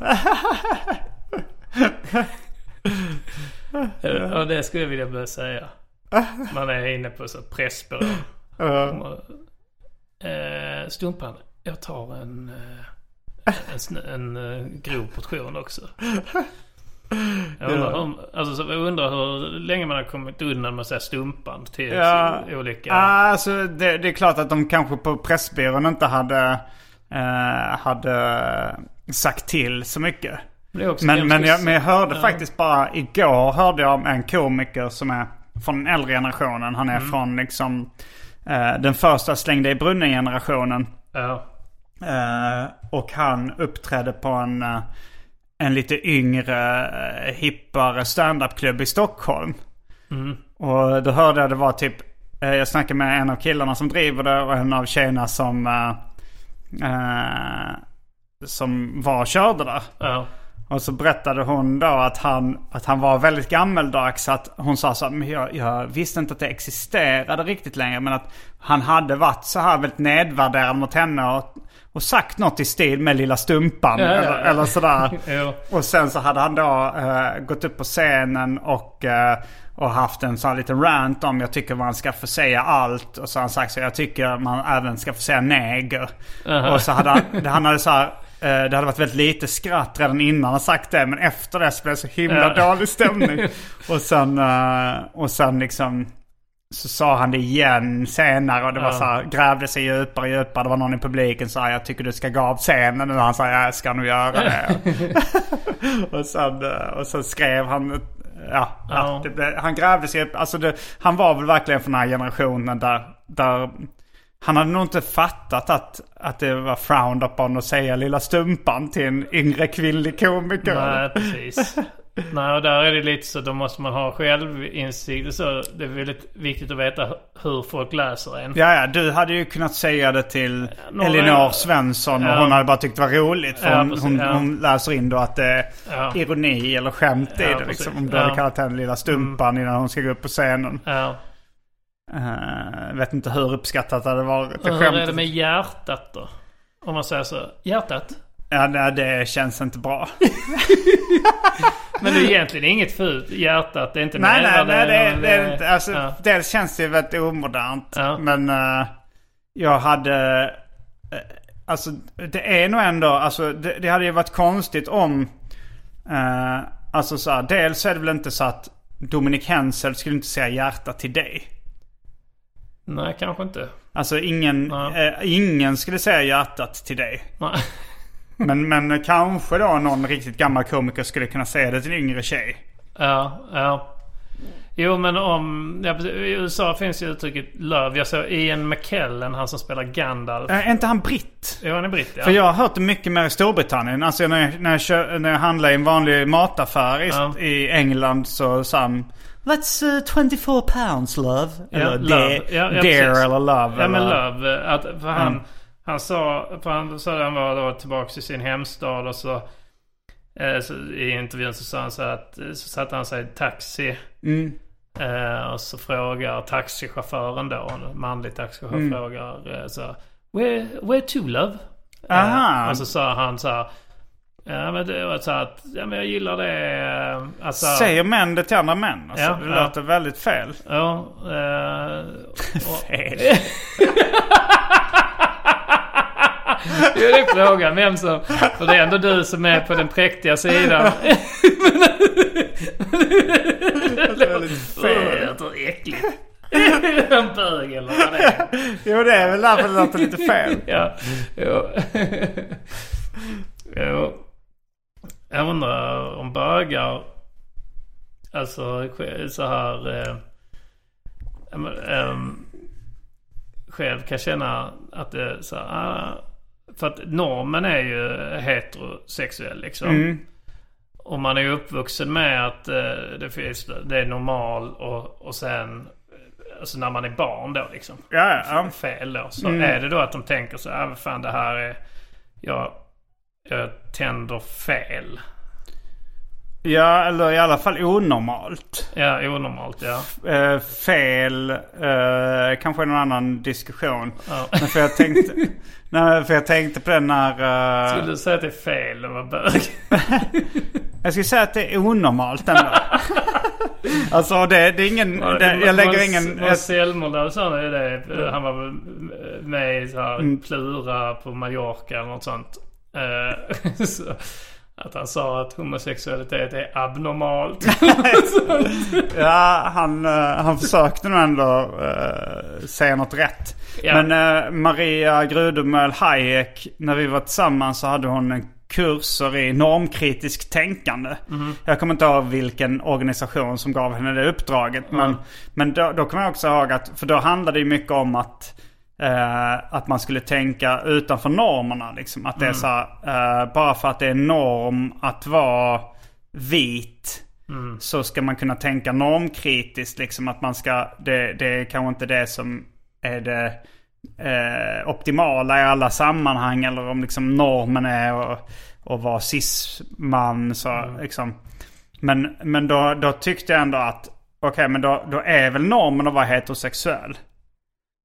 Ja, det skulle jag vilja börja säga. Man är inne på så pressbyrå. Ja. Eh, Stumpan, jag tar en, eh, en, sn- en eh, grov portion också. Jag undrar, hur, alltså, så jag undrar hur länge man har kommit undan med att säga stumpan till Ja. olika... Alltså det, det är klart att de kanske på Pressbyrån inte hade, eh, hade sagt till så mycket. Det är också Men, men, jag, men jag hörde ja. faktiskt bara igår hörde jag om en komiker som är från den äldre generationen. Han är Mm. från liksom eh, den första slängde i brunnen generationen. Ja. Eh, och han uppträdde på en, eh, en lite yngre, eh, hippare standupklubb i Stockholm. Och då hörde jag det var typ, eh, jag snackade med en av killarna som driver det och en av tjejerna som, eh, eh, som var och körde där. Ja. Och så berättade hon då att han, att han var väldigt gammeldags. Att hon sa så här, jag, jag visste inte att det existerade riktigt längre. Men att han hade varit så här väldigt nedvärderad mot henne. Och, och sagt något i stil med lilla stumpan. Ja, ja, ja. Eller, eller sådär. Och sen så hade han då eh, gått upp på scenen och, eh, och haft en sån här liten rant om jag tycker man ska få säga allt. Och så har han sagt så jag tycker man även ska få säga neger. Och så hade han, han hade så här, det hade varit väldigt lite skratt redan innan han sagt det. Men efter det så blev det så himla Ja. dålig stämning. och sen, eh, och sen liksom så sa han det igen senare och det var Ja. så här, grävde sig djupare och djupare. Det var någon i publiken som sa jag tycker du ska gå av scenen. Och han sa jag ska nog göra det. och, sen, eh, och sen skrev han, ja, ja. Det, han grävde sig upp. Alltså det, han var väl verkligen från den här generationen där, där han hade nog inte fattat att, att det var frowned upon att säga lilla stumpan till en yngre kvinnlig komiker. Nej, precis. Nej, och där är det lite så då måste man ha självinsikt så. Det är väldigt viktigt att veta hur folk läser en. Ja, ja, du hade ju kunnat säga det till några- Elinor Svensson och Ja. hon hade bara tyckt det var roligt. För Ja, hon, precis, hon, ja. hon läser in då att det är ironi eller skämt i det. Liksom, om du hade kallat henne lilla stumpan innan hon ska gå upp på scenen. Ja. Uh, vet inte hur uppskattat det hade varit. Det hur är det med hjärtat då? Om man säger så. Hjärtat? Ja, nej, det känns inte bra. Men det är egentligen inget fult. Hjärtat, det är inte nej, nej, nej, det, är- det är men, inte. Alltså, ja. Dels känns det ju väldigt omodernt. Ja. Men eh, jag hade... eh, alltså det är nog ändå... Alltså det, det hade ju varit konstigt om... eh, alltså så här, dels är det väl inte så att Dominic Hensel skulle inte säga hjärta till dig. Nej, kanske inte. Alltså ingen, eh, ingen skulle säga hjärtat till dig. Nej. Men, men kanske då någon riktigt gammal komiker skulle kunna säga det till en yngre tjej. Ja, ja. Jo men om... Ja. I USA finns ju uttrycket love. Jag såg Ian McKellen, han som spelar Gandalf. Eh, Är inte han britt? Jo, han är britt ja. För jag har hört det mycket mer i Storbritannien. Alltså när jag, när jag, kör, när jag handlar i en vanlig mataffär i, Ja. i England så sa han Let's uh, 24 pounds love. Eller love. dear, Ja, ja, dear precis. eller love. Ja men Love. Att, för han, Mm. han sa, för han sa han var då tillbaka i sin hemstad och så, eh, så i intervjun så sa han så att, så satte han sig i taxi. Mm. Eh, och så frågar taxichauffören då, en manlig taxichaufför Mm. frågar eh, så where, where to love? Aha. Eh, och så sa han så här, Ja men det var så att, ja men jag gillar det. eh, Alltså, Säger män det till andra män? Alltså, Ja, det ja. låter väldigt fel. Ja. Eh, och, Fel. det är frågan vem som... För det är ändå du som är på den präktiga sidan. Det är väldigt Det fel. låter äckligt. En bög eller vad det är. Jo det är väl därför det låter lite fel. Ja. Jo. jo. Jag undrar om bögar... Alltså så här... Eh, ehm, själv kan känna att det så här... Ah, för att normen är ju heterosexuell liksom. Mm. Och man är ju uppvuxen med att eh, det, finns, det är normal och, och sen... eh, Alltså när man är barn då liksom. Ja, ja. Fel då. Så Mm. är det då att de tänker så här, ah, fan det här är... Jag, jag tänder fel. Ja, eller i alla fall onormalt. Ja, onormalt ja. Eh, fel, eh, kanske någon annan diskussion. ja. Men för jag tänkte, nej, för jag tänkte på den när... eh, Skulle du säga att det är fel att vara bög? jag skulle säga att det är onormalt ändå. alltså det, det är ingen, det, jag lägger ingen... Måns Zelmerlöw sa ju det. Han var med i så här Mm. Plura på Mallorca eller något sånt. Så, att han sa att homosexualitet är abnormalt. ja, han, eh, han försökte nog ändå uh, säga något rätt. Ja. Men eh, Maria Grudemöll Hayek, när vi var tillsammans så hade hon en kurser i normkritiskt tänkande. Jag kommer inte ihåg vilken organisation som gav henne det uppdraget. Men, men då, då kommer jag också ihåg att, för då handlade det mycket om att eh, att man skulle tänka utanför normerna. Liksom. Att det är så här, eh, bara för att det är norm att vara vit så ska man kunna tänka normkritiskt. Liksom att man ska, det, det är kanske inte det som är det eh, optimala i alla sammanhang. Eller om liksom normen är att vara cis-man. Så, liksom. Men, men då, då tyckte jag ändå att okej men då, då är väl normen att vara heterosexuell.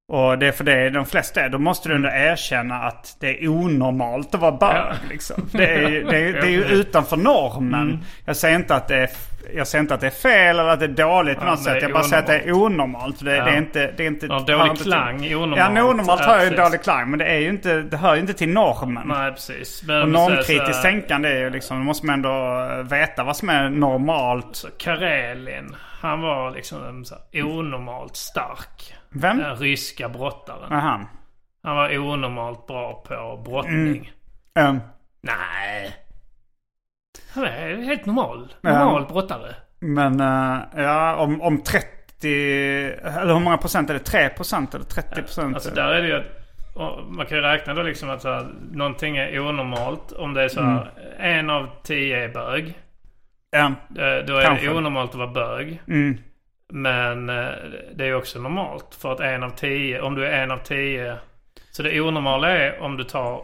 Och det är för det de flesta är. Då måste du ändå erkänna att det är onormalt att vara bög. Ja. Liksom. Det, är, det, är, det är ju utanför normen. Jag säger inte att det är, jag säger inte att det är fel eller att det är dåligt på Ja, något sätt. Jag bara säger att det är onormalt. Det, Ja. det är inte... Det är inte Ja, dålig klang, onormalt. Ja, onormalt Ja, har ju dålig klang. Men det är ju inte... Det hör ju inte till normen. Nej, precis. Men Och normkritiskt tänkande är ju liksom... Då måste man ändå veta vad som är normalt. Så Karelin, han var liksom så här onormalt stark. Vem? Den ryska brottaren. Aha. Han var onormalt bra på brottning. Um, Nej. Han är helt normal. Ja. Normal brottare. men uh, ja, om, om 30... Eller hur många procent är det? 3 procent eller 30 procent? Alltså där är det ju att man kan ju räkna då liksom att så här, någonting är onormalt. Om det är så här, Mm. en av tio är bög. Ja. Eh, Då är Kanske. det onormalt att vara bög. Mm. Men eh, det är också normalt för att en av tio, om du är en av tio. Så det onormala är om du tar,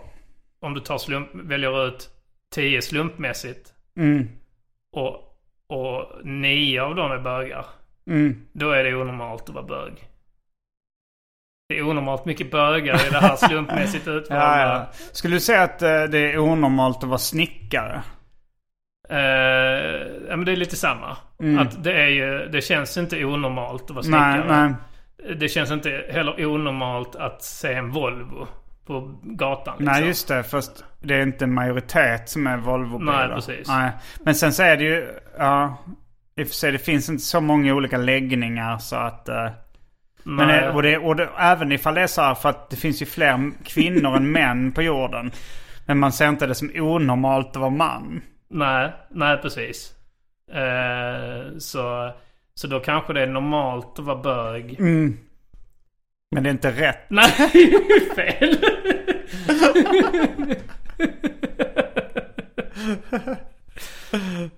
om du tar slump, väljer ut tio slumpmässigt Mm. och, och nio av dem är bögar. Mm. Då är det onormalt att vara bög. Det är onormalt mycket bögar i det här slumpmässigt utvalda. Ja, ja. Skulle du säga att eh, det är onormalt att vara snickare? Eh, ja men det är lite samma. Mm. Att det är ju, det känns inte onormalt att vara Nej, snickare. nej. Det känns inte heller onormalt att se en Volvo på gatan. Liksom. Nej, just det. Fast det är inte en majoritet som är Volvo-bilar. Nej, precis. Nej. Men sen så är det ju... Ja, I och för sig, det finns inte så många olika läggningar så att... eh, men, Nej. eh, och, det, och det, även ifall det är så här, för att det finns ju fler kvinnor än män på jorden. Men man ser inte det som onormalt att vara man. Nej, nej precis. Eh, så, så då kanske det är normalt att vara bög. Mm. Men det är inte rätt. Nej, fel.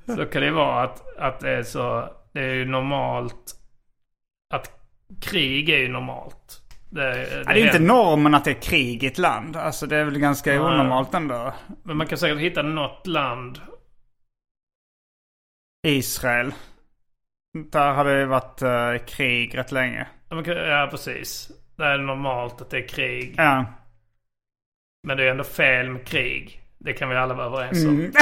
så kan det vara att, att det är så. Det är ju normalt. Att krig är ju normalt. Det, det, Ja, det är inte händer. normen att det är krig i ett land. Alltså det är väl ganska onormalt ändå. Men man kan säkert hitta något land. Israel. Där har det ju varit eh, krig rätt länge. Ja, man Ja, precis. Det är normalt att det är krig. Ja. Men det är ändå fel med krig. Det kan vi alla vara överens om. Mm.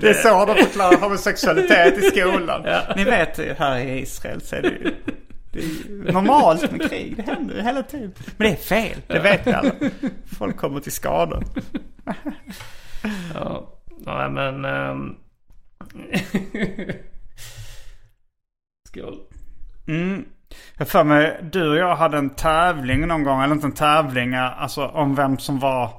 Det är så de förklarar homosexualitet i skolan. Ni vet här i Israel så är det ju det är normalt med krig. Det händer hela tiden. Men det är fel, det vet vi alla. Folk kommer till skada. Ja. Nej men... ehm, Skål. Mm. Jag för mig, du och jag hade en tävling någon gång, eller inte en tävling, alltså om vem som var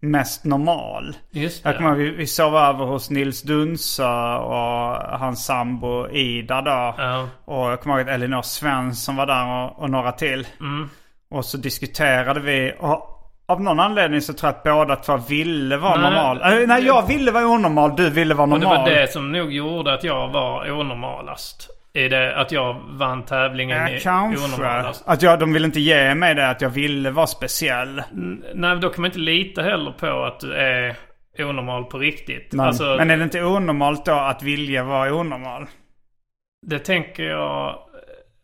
mest normal. Just Jag kommer det. ihåg, vi, vi sov över hos Nils Dunsa och hans sambo Ida då. Ja. Och jag kommer ihåg att Elinor Svensson var där och, och några till. Mm. Och så diskuterade vi. Och av någon anledning så tror jag att båda två ville vara Nej, normal. Äh, nej, jag ville vara onormal. Du ville vara Och det normal. var det som nog gjorde att jag var onormalast. Är det att jag vann tävlingen Ja, i kanske. onormalast? Att jag, de ville inte ge mig det att jag ville vara speciell. Nej, då kan man inte lita heller på att du är onormal på riktigt. Men, Alltså, men är det inte onormalt då att vilja vara onormal? Det tänker jag...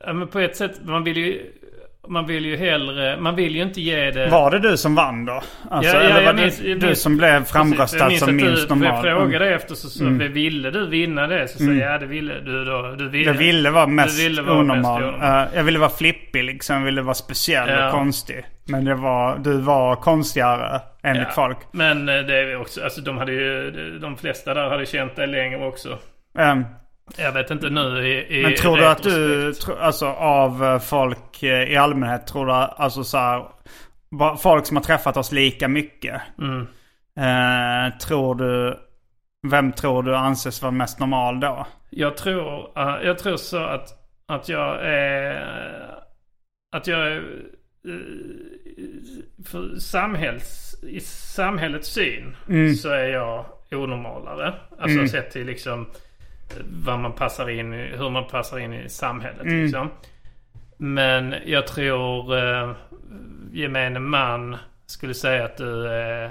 Ja, men på ett sätt, man vill ju... Man vill ju hellre... Man vill ju inte ge det... Var det du som vann då? Alltså, Ja, ja, eller var det minns- jag du minns- som blev framröstad minns som minst normal? Jag frågade Mm. efter så, så ville du vinna det? Så sa jag ja det ville du då. Du ville, Jag ville vara mest ville vara onormal. mest onormal. Eh, jag ville vara flippig liksom. Jag ville vara speciell Ja. och konstig. Men det var, du var konstigare enligt Ja. folk. Men eh, det är också, alltså de hade ju, de flesta där hade känt dig längre också. Ehm, Jag vet inte nu i, i men tror du att du, tro, alltså av eh, folk eh, i allmänhet, tror du alltså så här, folk som har träffat oss lika mycket. Mm. eh, tror du, vem tror du anses vara mest normal då? Jag tror, eh, jag tror så att, att jag är, att jag är, för samhälls, i samhällets syn så är jag onormalare. Alltså sett till liksom vad man passar in i, hur man passar in i samhället liksom. Men jag tror eh, gemene man skulle säga att du är,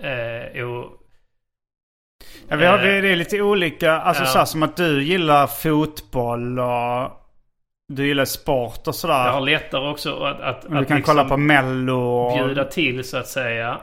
är o, Ja, vi har, Eh, det är lite olika. Alltså ja. så här, som att du gillar fotboll och du gillar sport och sådär. jag har lättare också att, att, du att kan liksom- kolla på mello och... bjuda till så att säga.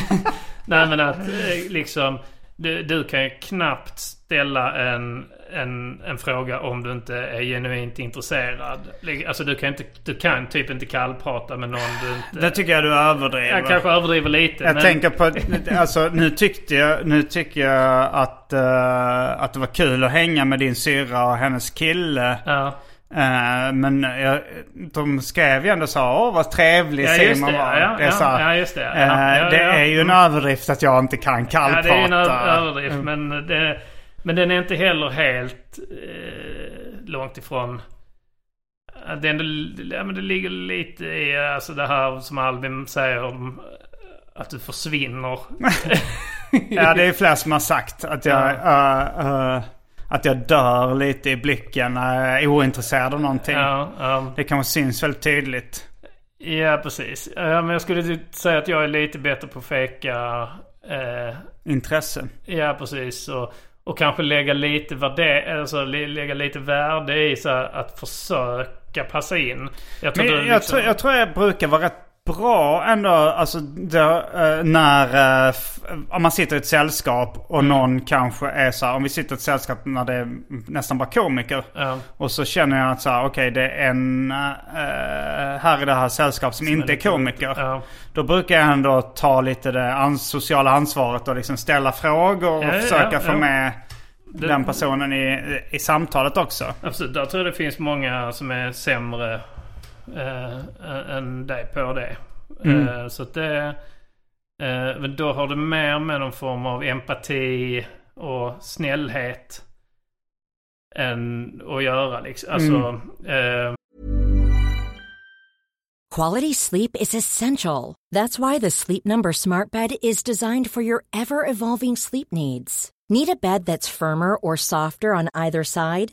Nej men att eh, liksom du, du kan ju knappt ställa en, en, en fråga om du inte är genuint intresserad. Alltså du kan, inte, du kan typ inte kallprata med någon du inte... Det tycker jag du överdriver. jag kanske överdriver lite. Jag men, tänker på, alltså nu tyckte jag, nu tycker jag att, eh, att det var kul att hänga med din syrra och hennes kille. Ja, Eh, men jag, de skrev ju ändå så, åh vad trevlig ja Simon det. var. Ja, det är så, ja, ja just det. eh, Ja, ja, det ja. är ju en överdrift att jag inte kan Ja, kallprata. det är en ö- överdrift. Men, det, men den är inte heller helt eh, långt ifrån. Det, ändå, ja, men det ligger lite i alltså det här som Albin säger om att du försvinner. Ja, det är fler som har sagt att jag, eh, eh, att jag dör lite i blicken när jag är ointresserad av någonting. ja, ja. Det kanske syns väldigt tydligt. ja, precis. Men jag skulle typ säga att jag är lite bättre på att fejka. Eh, Intresse. ja, precis. Och, och kanske lägga lite, värde, alltså, lä- lägga lite värde i så här, att försöka passa in. Jag tror Men jag, liksom- tror, jag tror jag brukar vara rätt bra ändå. Alltså det, eh, när... eh, om man sitter i ett sällskap och Mm. någon kanske är så här. Om vi sitter i ett sällskap när det är nästan bara komiker. Ja. Och så känner jag att så här, okej det är en eh, här i det här sällskapet som, inte är lite- komiker. ja. Då brukar jag ändå ta lite det ans- sociala ansvaret och liksom ställa frågor och ja, försöka ja, få ja. med den personen i, i samtalet också. Absolut, där tror jag det finns många som är sämre eh, än- dig på det. Mm. Eh, så att det... Eh, men då har det mer med någon form av empati och snällhet än att göra liksom. Alltså, eh, Quality sleep is essential. That's why the Sleep Number Smart Bed is designed for your ever evolving sleep needs. Need a bed that's firmer or softer on either side?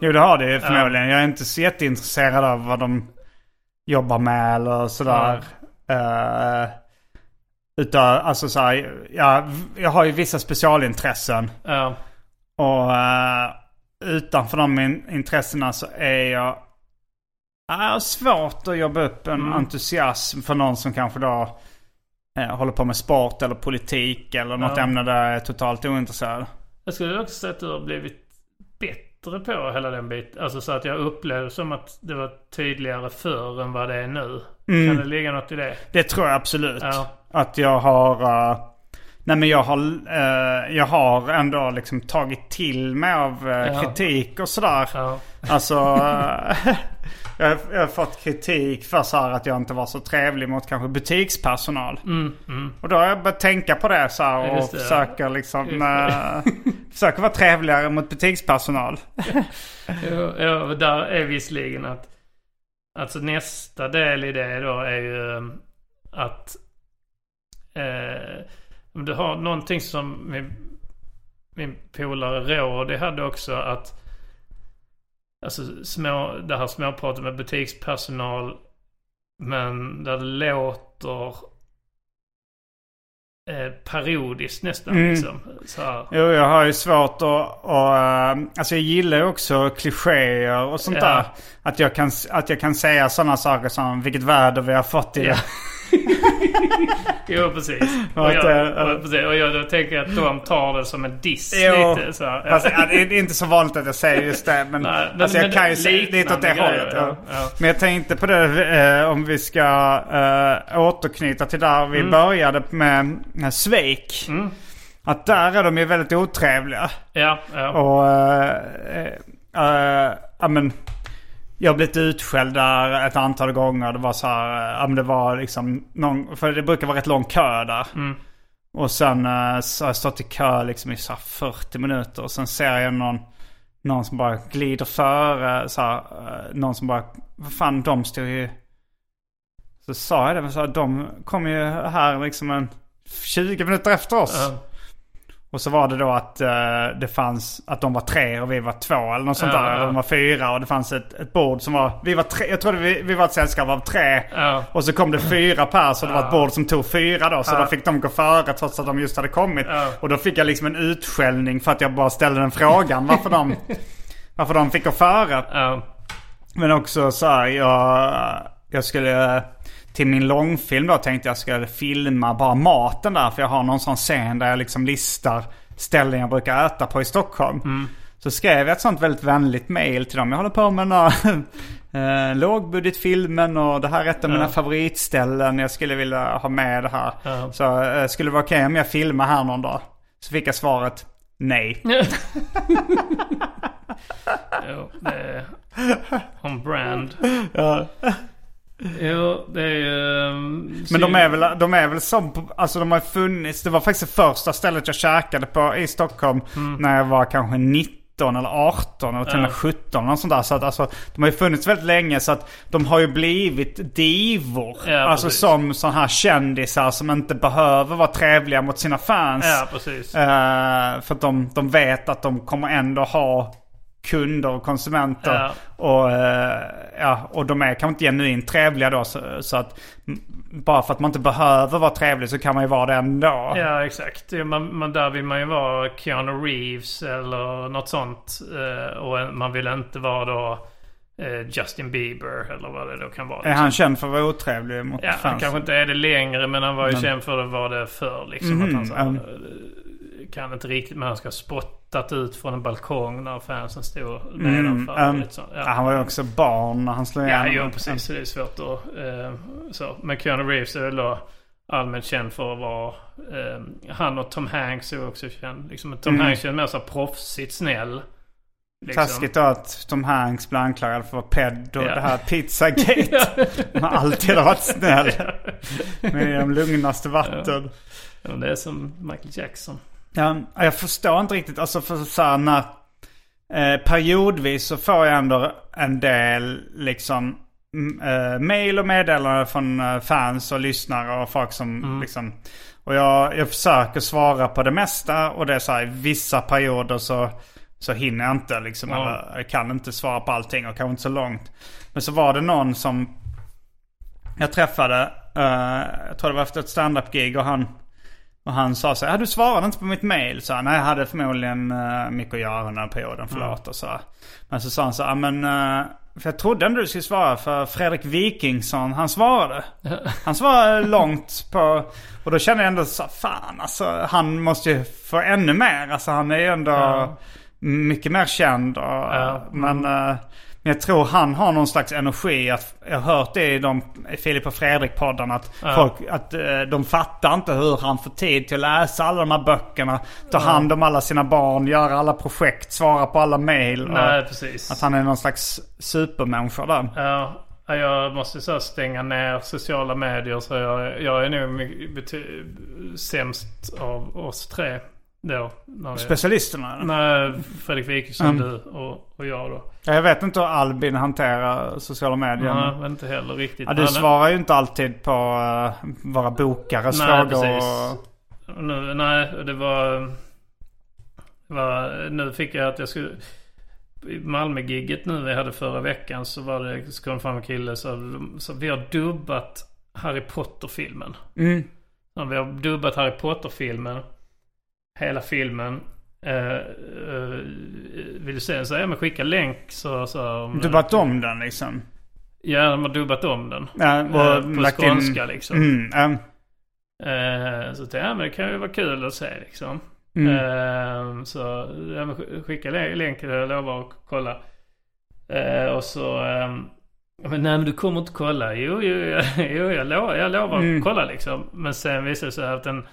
Jo det har det ju förmodligen. Jag är inte så jätteintresserad av vad de jobbar med eller sådär. Uh, utan alltså så här, jag, jag har ju vissa specialintressen. ja. Och eh, utanför de in, intressena så är jag... Har svårt att jobba upp en entusiasm för någon som kanske då eh, håller på med sport eller politik eller något Ja. ämne där jag är totalt ointresserad. Jag skulle också säga att du har blivit bättre på hela den biten. Alltså så att jag upplevde som att det var tydligare förr än vad det är nu. Kan det ligga något i det? Det tror jag absolut. Ja. Att jag har... eh, nej men jag har, eh, jag har ändå liksom tagit till mig av eh, Ja. kritik och sådär. Ja. Alltså... jag, jag har fått kritik för så här att jag inte var så trevlig mot kanske butikspersonal. Och då har jag börjat tänka på det så här och Mm, ja. försöker liksom... eh, försöker vara trevligare mot butikspersonal. Ja, och där är visserligen att... Alltså nästa del i det då är ju eh, att... Eh, om du har någonting som min, min polare Rådi hade också att... Alltså små, det här småpratet med butikspersonal. Men där det låter... Eh, parodiskt nästan liksom. Så här. Jo, jag har ju svårt att... Och, eh, alltså jag gillar också klichéer och sånt Ja. där. Att jag, kan, att jag kan säga sådana saker som vilket väder vi har fått i Ja. Jo, precis. Och jag, och, precis. och jag då tänker att de tar det som en diss Jo. lite. Så. Alltså, det är inte så vanligt att jag säger just det. Men, Nej, men- alltså, jag men kan ju säga lite åt det hållet. Ja. ja, ja. Men jag tänkte på det eh, om vi ska eh, återknyta till där vi Mm. började med eh, Svek. Att där är de ju väldigt otrevliga. ja, ja. Och... eh, eh, eh, ja men... jag har blivit utskälld där ett antal gånger. Det var så här, ja men det var liksom någon, för det brukar vara rätt lång kö där. Och sen eh, så har jag stått i kö liksom i så här 40 minuter. Och sen ser jag någon, någon som bara glider före. Så här, eh, någon som bara, vad fan de stod ju... Så sa jag det, men så här, de kom ju här liksom en 20 minuter efter oss. Ja. Och så var det då att eh, det fanns, att de var tre och vi var två eller något sånt Ja, där. ja. De var fyra och det fanns ett, ett bord som var, vi var tre, jag trodde vi, vi var ett sällskap av tre. Ja. Och så kom det fyra pers så det var ett bord som tog fyra då. Så då fick de gå före trots att de just hade kommit. Och då fick jag liksom en utskällning för att jag bara ställde den frågan varför de, varför de fick gå före. Men också så här, jag, jag skulle till min långfilm då tänkte jag skulle filma bara maten där. För jag har någon sån scen där jag liksom listar ställen jag brukar äta på i Stockholm. Så skrev jag ett sånt väldigt vänligt mail till dem. Jag håller på med några eh, lågbudgetfilmen och det här är ett av mina favoritställen. Jag skulle vilja ha med det här. Ja. Så eh, skulle det vara okej om jag filmar här någon dag? Så fick jag svaret nej. Jo, det är on brand. Jo, det är ju... ehm, Men de är väl, de är väl som, alltså de har funnits, det var faktiskt det första stället jag käkade på i Stockholm när jag var kanske 19 eller 18 eller till och med 17 eller sånt där. Så att alltså, de har ju funnits väldigt länge så att de har ju blivit divor. Ja, alltså precis. som sådana här kändisar som inte behöver vara trevliga mot sina fans. Ja, precis. Eh, för att de, de vet att de kommer ändå ha kunder och konsumenter. Ja. Och, eh, ja, och de är kanske inte genuint trevliga då. Så, så att bara för att man inte behöver vara trevlig så kan man ju vara det ändå. Ja, exakt. Man, man, där vill man ju vara Keanu Reeves eller något sånt. Eh, och man vill inte vara då eh, Justin Bieber eller vad det då kan vara. Är han känd för att vara otrevlig mot Ja, han fans? kanske inte är det längre men han var ju känd för att vara det förr. Liksom, att han så, mm. Kan inte riktigt men han ska ha spottat ut från en balkong när fansen stod nedanför. Mm, så. ja, han var ju också barn när han slog Ja, igenom. jo precis. Så det är svårt att... Eh, så. Men Keanu Reeves är väl då allmänt känd för att vara... Eh, han och Tom Hanks är också känd. Liksom, Tom Mm. Hanks är mer så proffsigt snäll. Liksom. Taskigt då att Tom Hanks blir anklagad för att vara pedd och Ja. det här pizzagate. Han har alltid varit snäll. Med de lugnaste vatten. Ja, det är som Michael Jackson. Ja, jag förstår inte riktigt. Alltså för så här när... Eh, periodvis så får jag ändå en del liksom mm, eh, mail och meddelanden från eh, fans och lyssnare och folk som liksom... Och jag, jag försöker svara på det mesta och det är så här i vissa perioder så, så hinner jag inte liksom. Ja. Eller jag kan inte svara på allting och kanske inte så långt. Men så var det någon som jag träffade, eh, jag tror det var efter ett stand-up-gig och han och han sa så här, "Ja, du svarade inte på mitt mail. Så nej jag hade förmodligen uh, mycket att göra den här perioden, förlåt. Och så. Men så sa han så här, men eh, för jag trodde ändå du skulle svara för Fredrik Wikingsson, han svarade. Han svarade långt på, och då kände jag ändå så här, fan alltså han måste ju få ännu mer. Alltså han är ju ändå mycket mer känd. Och, Ja. Men, eh, men jag tror han har någon slags energi. Att, jag har hört det i de Filip och Fredrik-poddarna. Att, folk, att eh, de fattar inte hur han får tid till att läsa alla de här böckerna. Ta hand om alla sina barn, göra alla projekt, svara på alla mail. Nej, precis. Att han är någon slags supermänniska där. Ja, ja, jag måste så stänga ner sociala medier så jag, jag är nog bety- sämst av oss tre då. När Specialisterna. eller? Nej, Fredrik Wikingsson, du och, och jag då. Ja, Jag vet inte hur Albin hanterar sociala medier. Nej, men- inte heller riktigt. Ja, du svarar ju inte alltid på uh, våra bokares Nej, frågor. precis. Och, Nu, nej, det var, det var... Nu fick jag att jag skulle... I Malmö-gigget nu vi hade förra veckan så var det, så kom fram en kille så, så vi har dubbat Harry Potter-filmen. mm. Ja, vi har dubbat Harry Potter-filmen. Hela filmen. Eh, eh, vill du se den så ja men skicka länk så... så om Du den- bara om den liksom. Ja, de har dubbat om den. Ja, och Eh, på lagt in- skånska liksom. Mm, ja. Eh, så tänkte jag, ja, men det kan ju vara kul att se liksom. Mm. Så ja, men sk- skicka lä- länken, jag lovar att kolla. Och så... ehm, men nej men du kommer inte kolla. Jo, jo, jo, jo jag, lovar, jag lovar Mm. att kolla liksom. Men sen visade det sig att den,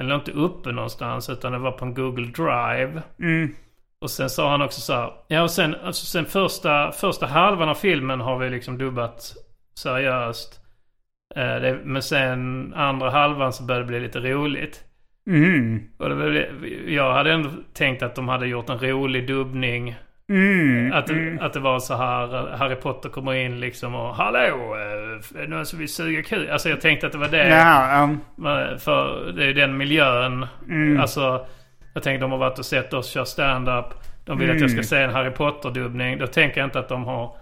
den låg inte uppe någonstans utan den var på en Google Drive. Mm. och sen sa han också så här. Ja och sen, alltså sen första, första halvan av filmen har vi liksom dubbat seriöst. Eh, det, men sen andra halvan så började det bli lite roligt. Mm. Och det, jag hade ändå tänkt att de hade gjort en rolig dubbning. Mm. Att, att det var så här, Harry Potter kommer in liksom och Hallå, eh, är det någon som vill suga kuk? Alltså jag tänkte att det var det. Ja, um, För det är den miljön. Alltså, jag tänkte de har varit och sett oss köra stand-up. De vill att jag ska se en Harry Potter-dubbning. Då tänker jag inte att de har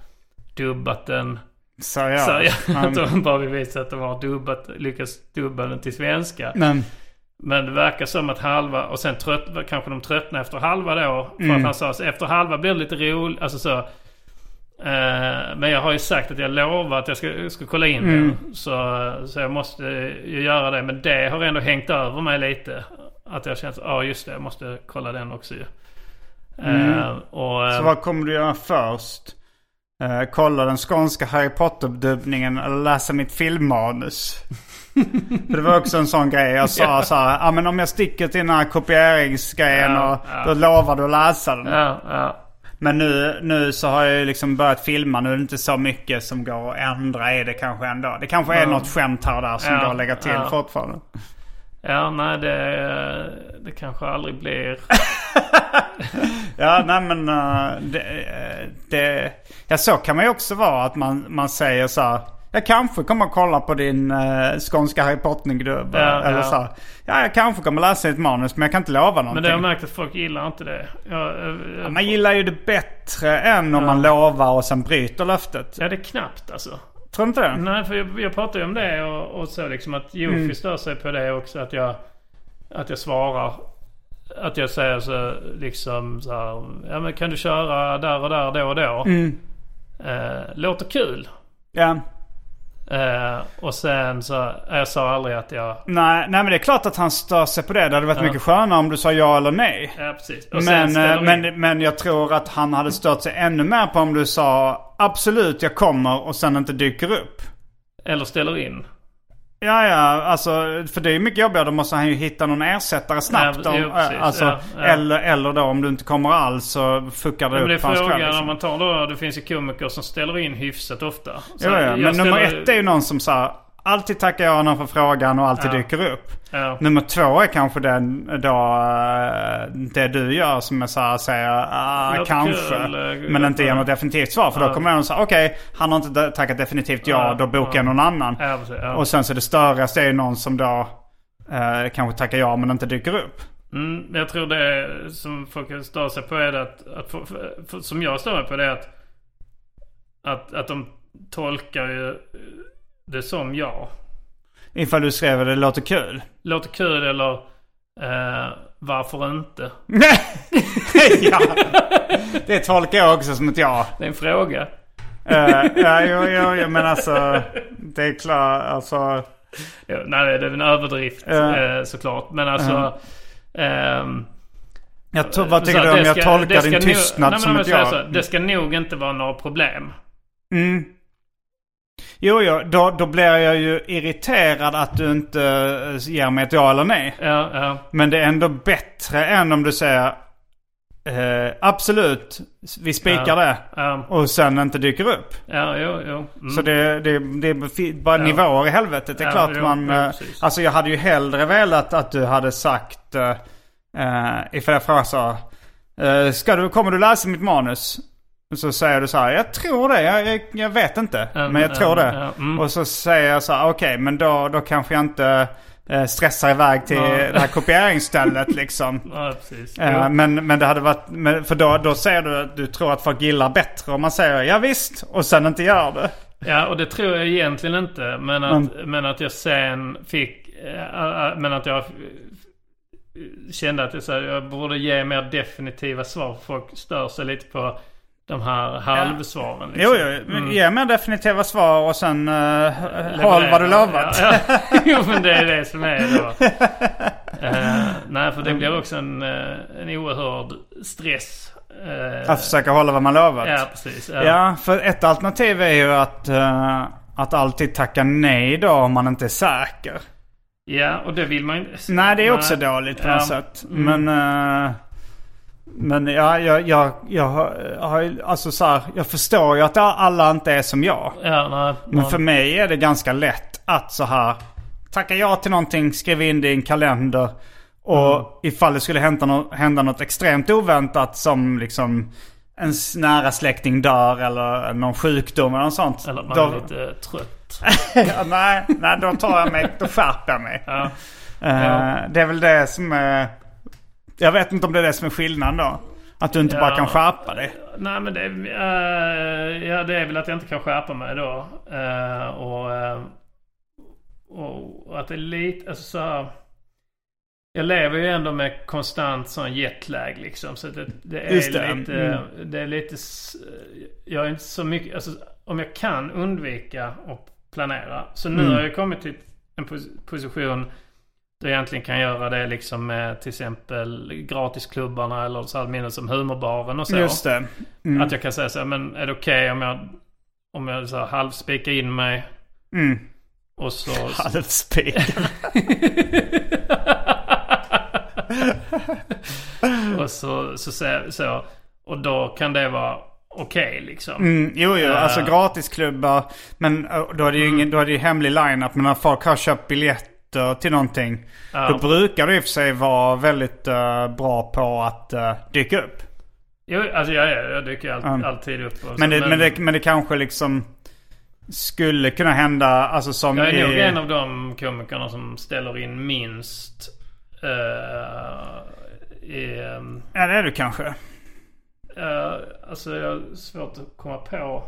dubbat den. seriöst. Um, att de bara vill visa att de har dubbat, lyckats dubba den till svenska. men, Men det verkar som att halva, och sen trött, kanske de tröttnar efter halva då. För att han sa så efter halva blir det lite roligt. Alltså så. Eh, men jag har ju sagt att jag lovar att jag ska, ska kolla in den. Så, så jag måste ju göra det. Men det har ändå hängt över mig lite. Att jag känner, ja just det, jag måste kolla den också ju. Eh, och, eh, så vad kommer du göra först? Eh, kolla den skånska Harry Potter-dubbningen eller läsa mitt filmmanus? För det var också en sån grej. Jag sa så här, ja men om jag sticker till den här kopieringsgrejen Ja, och ja. då lovar du att läsa den. ja, ja. Men nu, nu så har jag ju liksom börjat filma. Nu är det inte så mycket som går att ändra i det kanske ändå. Det kanske är något skämt här och där som Ja, går att lägga till ja. fortfarande. Ja, nej det, det kanske aldrig blir... Ja, nej men eh, det, eh, det... Ja, så kan man ju också vara. Att man, man säger så här. Jag kanske kommer att kolla på din uh, skånska Harry Potter-dubb. Ja, eller ja. så här. Ja, jag kanske kommer läsa ett manus men jag kan inte lova någonting. Men det har jag märkt att folk gillar inte det. Jag, jag, Man gillar ju det bättre än om man lovar och sen bryter löftet. Ja, det är knappt alltså. Tror du inte det? Nej, för jag, jag pratade ju om det och, och så liksom att Jofi Mm. stör sig på det också. Att jag, att jag svarar. Att jag säger så liksom så här, Ja men kan du köra där och där då och då? Mm. Eh, låter kul. Ja. Eh, och sen så, jag sa aldrig att jag... Nej, nej men det är klart att han stör sig på det. Det hade varit mycket skönare om du sa ja eller nej. Ja precis. Och Men, eh, in. men, men jag tror att han hade stört sig ännu mer på om du sa absolut jag kommer och sen inte dyker upp. Eller ställer in. Ja, ja, alltså för det är mycket jobbigare. Då måste han ju hitta någon ersättare snabbt. Ja, om, jo, precis. eh, alltså, Ja, ja. Eller, eller då om du inte kommer alls så fuckar det Men det är upp hans kväll. frågan Liksom. om man tar då, det finns ju komiker som ställer in hyfsat ofta. Så Ja, ja. Men nummer ett är ju någon som sa alltid tackar ja när han får frågan och alltid Ja. dyker upp. Ja. Nummer två är kanske den då eh, det du gör som jag så här säger ah, kanske. kul, eh, men inte ger något definitivt svar. För då Ja. kommer jag och säga okej han har inte tackat definitivt ja, då bokar ja. jag någon annan. Och sen så det störigaste är ju någon som då eh, kanske tackar ja men inte dyker upp. Mm, jag tror det som folk stör sig på är det att, att för, för, för, som jag stör mig på det är att, att, att de tolkar ju det som ja. Ifall du skrev det låter kul. Låter kul eller eh, varför inte? ja. Det tolkar jag också som ett ja. Det är en fråga. Uh, ja, jo, jo, jo, men alltså det är klart, alltså. Ja, nej, det är en överdrift Ja. eh, såklart. Men alltså... ehm, Jag to- vad tycker du om jag ska- tolkar din tystnad nej, som om jag ett ja? Det ska nog inte vara några problem. Mm. Jo, jo, då, då blir jag ju irriterad att du inte eh, ger mig ett ja eller nej. Ja, ja. Men det är ändå bättre än om du säger eh, absolut, vi spikar Ja. det. Ja, Och sen inte dyker upp. ja jo, jo. Mm. Så det, det, det är bara Ja. nivåer i helvetet. Det är Ja, klart jo, man... jo, eh, precis. alltså jag hade ju hellre velat att du hade sagt... Uh, uh, ifall jag frågar så... Uh, ska du, kommer du läsa mitt manus? Så säger du så här, jag tror det, jag, jag, vet inte. Mm, men jag tror mm, det. ja, mm. Och så säger jag så här, okej men då, då kanske jag inte uh, stressar iväg till Nej. det här kopieringsstället liksom. Ja, precis. Eh, Jo. men, men det hade varit, men, för då, då säger du att du tror att folk gillar bättre om man säger ja visst och sen inte gör det. Ja, och det tror jag egentligen inte. Men att, men att jag sen fick... äh, men att jag äh, kände att jag, så här, jag borde ge mer definitiva svar. Folk stör sig lite på de här halvsvaren. Jo, Liksom. jo. Mm. Ge mig definitiva svar och sen uh, håll vad du lovat. Ja, ja. jo, men det är det som är då. Eh, nej, för det blir också en, uh, en oerhörd stress. Eh, Att försöka hålla vad man lovat. ja, precis. Ja. Ja, för ett alternativ är ju att, eh, att alltid tacka nej då om man inte är säker. ja, och det vill man ju inte. Nej, det är också Nej. dåligt på något sätt. Mm. Men, eh, Men jag, jag, jag, jag, har, alltså så här, jag förstår ju att alla inte är som jag. Ja, nej, Men nej. för mig är det ganska lätt att så här tacka ja till någonting, skriva in det i en kalender. Och Mm. ifall det skulle hända, no- hända något extremt oväntat som liksom ens nära släkting dör eller någon sjukdom eller något sånt. Eller att man då, är lite trött. ja, nej, nej, då tar jag mig, då skärper jag mig. Ja. Eh, Det är väl det som är... Jag vet inte om det är det som är skillnaden då. Att du inte bara Ja. kan skärpa dig. Nej men det, eh, ja, det är väl att jag inte kan skärpa mig då. Eh, och, eh, och att det är lite, alltså så här, Jag lever ju ändå med konstant sån jetlag liksom. Så det, det är det, lite, mm. det är lite, jag är inte så mycket, alltså om jag kan undvika att planera. Så nu Mm. har jag kommit till en pos- position jag egentligen kan göra det liksom med till exempel gratisklubbarna eller så här som humorbaren och så. Just det. Mm. Att jag kan säga så här, men är det okej om jag, om jag så här halvspikar in mig Mm. och så... Halvspik. och så, så, så, så, och då kan det vara okej liksom. Mm, jo, jo. Eh. Alltså gratisklubbar. Men eh, då är det ju Mm. ingen, då är det ju hemlig line-up. Men när folk har köpt biljetter till någonting. Ja. Då brukar det i och för sig vara väldigt eh, bra på att uh, dyka upp. Jo, alltså jag, jag, dyker all, Mm. alltid upp. Och så, Men det, men, det, men det kanske liksom skulle kunna hända. Alltså som Jag är nog i... en av de komikerna som ställer in minst eh, i... ehm, Ja, det är du kanske. eh, alltså jag har svårt att komma på.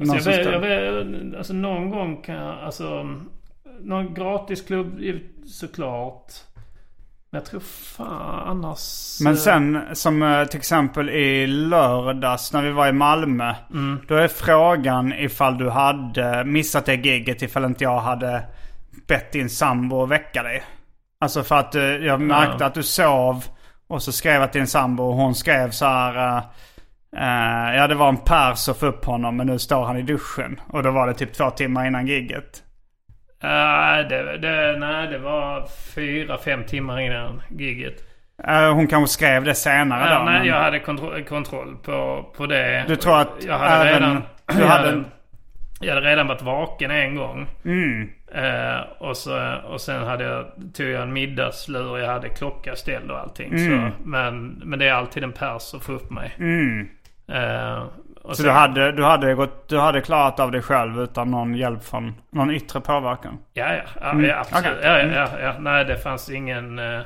Alltså, jag vet, jag vet, alltså någon gång kan jag, alltså någon gratisklubb såklart. Men jag tror fan annars. Men eh, sen som eh, till exempel i lördags när vi var i Malmö. Då är frågan ifall du hade missat det giget ifall inte jag hade bett din sambo att väcka dig. Alltså för att eh, jag märkte att du sov och så skrev jag till din sambo och hon skrev så här. eh, ja det var en pers att få upp honom men nu står han i duschen. Och då var det typ två timmar innan giget. Det, det, nej, det var fyra, fem timmar innan giget. Hon kanske skrev det senare Ja, då. nej, men- jag hade kontroll, kontroll på, på det. Du tror att jag hade även- redan, du jag, hade- jag hade redan varit vaken en gång. Mm. Eh, och, så, och sen hade jag, tog jag en middagslur. Jag hade klocka ställd och allting. Mm. Så, men, men det är alltid en pers att få upp mig. Eh, och Så sen- du hade, du, hade gått, du hade klarat av dig själv utan någon hjälp från någon yttre påverkan? Ja, ja. ja, Mm. ja absolut. Okej. Ja, ja, ja. Nej, det fanns ingen... eh,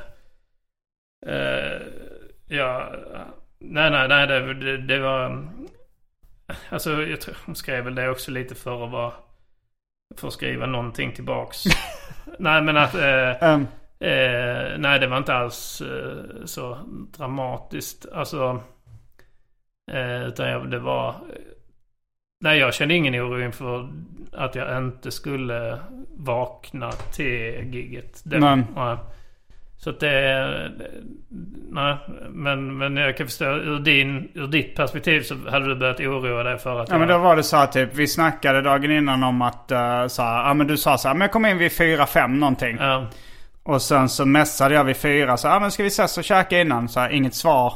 eh, ja, nej, nej, nej. Det, det, det var... Alltså, jag tror hon skrev väl det också lite för att vara... För att skriva någonting tillbaks. nej, men att... Eh, Um, nej, det var inte alls så dramatiskt. Alltså, eh, utan jag, det var... Nej, jag kände ingen oro inför att jag inte skulle vakna till gigget. Det, Nej. nej. Så att det... Nej, men, men jag kan förstå ur, din, ur ditt perspektiv så hade du börjat oroa dig för att ja men då var det så här typ, vi snackade dagen innan om att uh, så här, ja men du sa så här, men jag kommer in vid fyra fem någonting. Ja, Och sen så messade jag vid fyra så ja men ska vi ses och käka innan? Så här, inget svar.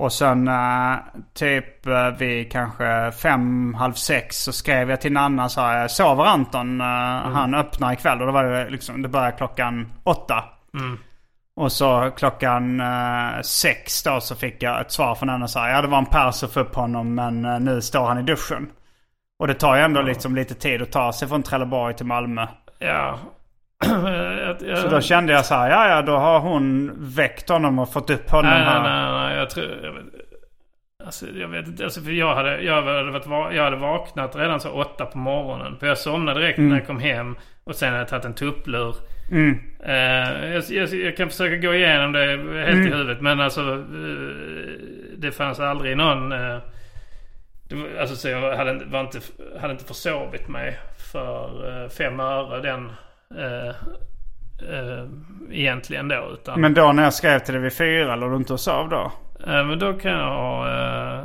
Och sen eh, typ uh, vid kanske fem, halv sex så skrev jag till Nanna så här, sover Anton? Eh, Han öppnar ikväll. Och då var det liksom, det började klockan åtta. Och så klockan eh, sex då så fick jag ett svar från henne så här, ja det var en pers att få upp honom men eh, nu står han i duschen. Och det tar ju ändå liksom lite tid att ta sig från Trelleborg till Malmö. ja. Jag- Så då kände jag så här, ja ja då har hon väckt honom och fått upp honom Nej, här. nej, nej, nej. Jag tror... Jag vet, alltså, jag vet inte. Alltså, för jag hade, jag, hade varit, va- jag hade vaknat redan så åtta på morgonen. För jag somnade direkt när jag kom hem. Och sen hade jag tagit en tupplur. Eh, jag, jag, jag kan försöka gå igenom det helt i huvudet. Men alltså... eh, det fanns aldrig någon... eh, det alltså så jag hade, inte- var inte, hade inte försovit mig för fem öre den... eh, eh, egentligen då. Utan, Men då när jag skrev till dig vid fyra, låg du inte och sov då? Eh, men då kan jag ha uh,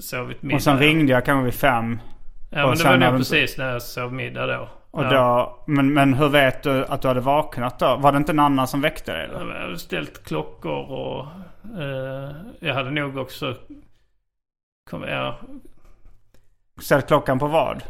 sovit middag. Och sen ringde jag kanske vid fem. Ja men det var nog precis när jag sov middag då. Och Ja. då, men, men hur vet du att du hade vaknat då? Var det inte en annan som väckte dig? Eller? Jag hade ställt klockor och eh, jag hade nog också... Kom, ja, Ställt klockan på vad?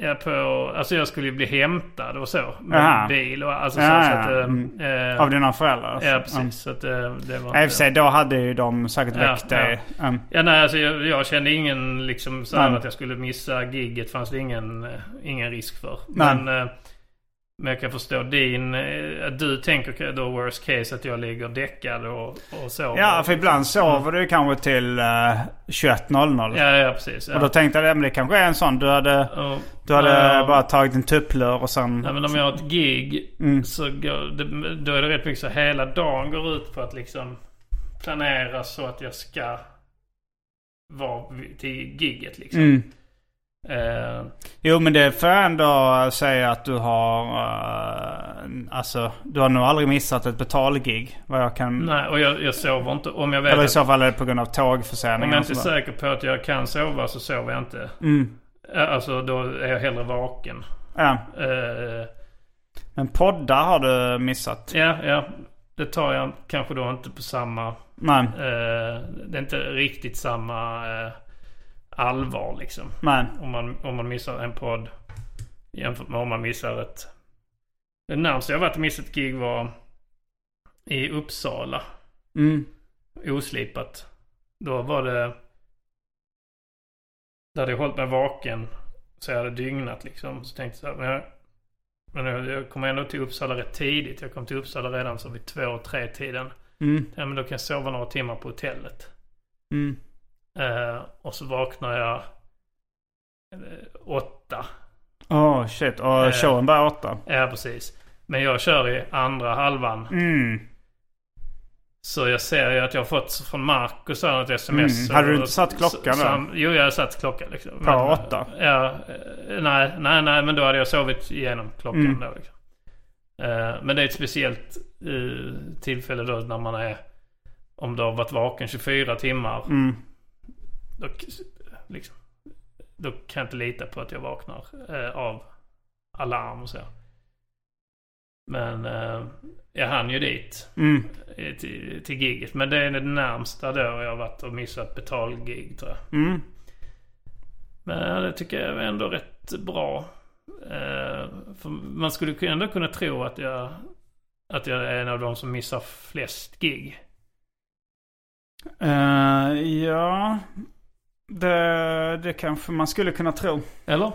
Ja, på, alltså jag skulle ju bli hämtad och så. Med Jaha. bil och alltså Ja, så. så ja. att, eh, Mm. eh, Av dina föräldrar? Ja, precis. Så att, eh, det var Ja, I och för sig, då hade ju de säkert Ja, väckt dig. Mm. Ja, nej, alltså jag, jag kände ingen liksom så här att jag skulle missa gigget. fanns det ingen, eh, ingen risk för. Men, eh, men jag kan förstå din, eh, att du tänker då worst case att jag ligger däckad och, och sover. Ja, för ibland sover du kanske till uh, 21.00. Ja, ja precis. Ja. Och då tänkte jag, men det kanske är en sån. Du hade, Och- du hade ja, bara tagit en tupplur och sen... Nej, men om jag har ett gig Mm. så går det, då är det rätt mycket så hela dagen går ut på att liksom planera så att jag ska vara till gigget liksom. Mm. Eh, Jo men det får jag ändå säga att du har... eh, alltså, du har nog aldrig missat ett betalgig. Vad jag kan... nej, och jag, jag sover inte. Om jag vet Eller i så fall är det på grund av om tågförseningar. jag och inte är säker på att jag kan sova så sover jag inte. Mm. Eh, Alltså då är jag hellre vaken. Ja. Eh, Men poddar har du missat? ja, ja. Det tar jag kanske då inte på samma... Nej. Eh, det är inte riktigt samma eh, allvar liksom. Nej. Om man, om man missar en podd jämfört med om man missar ett... Det närmaste jag varit att missa ett gig var i Uppsala. Mm. Oslipat. Då var det... Där hade jag hållit mig vaken. Så jag hade dygnat liksom. Så tänkte jag så här, men jag, men jag, jag kom ändå till Uppsala rätt tidigt. Jag kom till Uppsala redan så vid två, tre tiden. Mm. Ja men då kan jag sova några timmar på hotellet. Mm. Eh, och så vaknar jag eh, åtta. Åh shit. Och Eh. showen börjar åtta. Ja precis. Men jag kör i andra halvan. Mm. Så jag ser ju att jag har fått från Marcus här ett sms. Mm. Hade du inte satt klockan så- då? så- Jo, jag hade satt klockan liksom. På åtta? Ja. eh, Nej, nej, nej. Men då hade jag sovit igenom klockan Mm. då liksom. Eh, Men det är ett speciellt tillfälle då när man är... Om du har varit vaken 24 timmar. Mm. Då, liksom, då kan jag inte lita på att jag vaknar eh, av alarm och så. Men eh, jag hann ju dit Mm. till, till giget. Men det är det närmsta då jag har varit och missat betalgig tror jag. Mm. Men det tycker jag är ändå rätt bra. Eh, för man skulle ku- ändå kunna tro att jag, att jag är en av de som missar flest gig. Eh, ja. Det, det kanske man skulle kunna tro. Eller?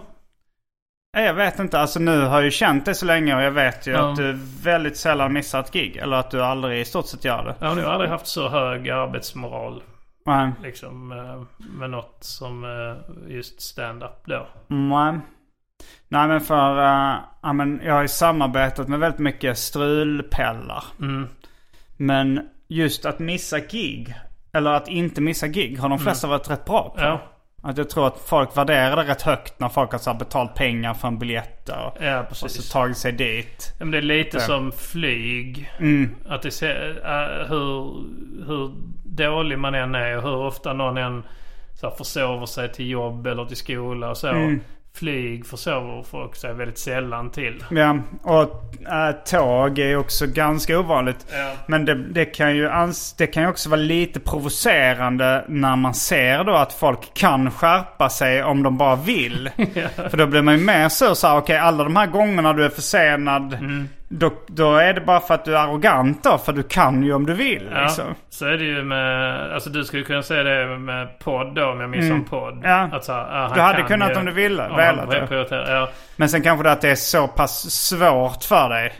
Jag vet inte. Alltså nu har jag ju känt dig så länge och jag vet ju Ja. att du väldigt sällan missar ett gig. Eller att du aldrig i stort sett gör det. Jag har nog aldrig haft så hög arbetsmoral. Nej. Liksom eh, med något som eh, just stand-up då. Nej. Nej men för, uh, ja, men jag har ju samarbetat med väldigt mycket strulpellar. Mm. Men just att missa gig, eller att inte missa gig, har de flesta varit rätt bra på. Mm. Ja. Att jag tror att folk värderar det rätt högt när folk har så betalt pengar för en biljett och, Ja, och så tagit sig dit. Men det är lite Ja. som flyg. Mm. Att det äh, hur, hur dålig man än är och hur ofta någon än så här, försover sig till jobb eller till skola och så. Mm. Flyg försover folk sig väldigt sällan till. Ja, och äh, tåg är också ganska ovanligt. Ja. Men det, det, kan ju ans- det kan ju också vara lite provocerande när man ser då att folk kan skärpa sig om de bara vill. För då blir man ju mer så så här, okej alla de här gångerna du är försenad. Mm. Då, då är det bara för att du är arrogant då. För du kan ju om du vill Ja, liksom. så är det ju med, alltså du skulle kunna säga det med podd då om jag missar en podd. Mm. Ja. Att så här, ah, Du hade kunnat ju- om du ville, Ja, velat Ja, Men sen kanske det att det är så pass svårt för dig.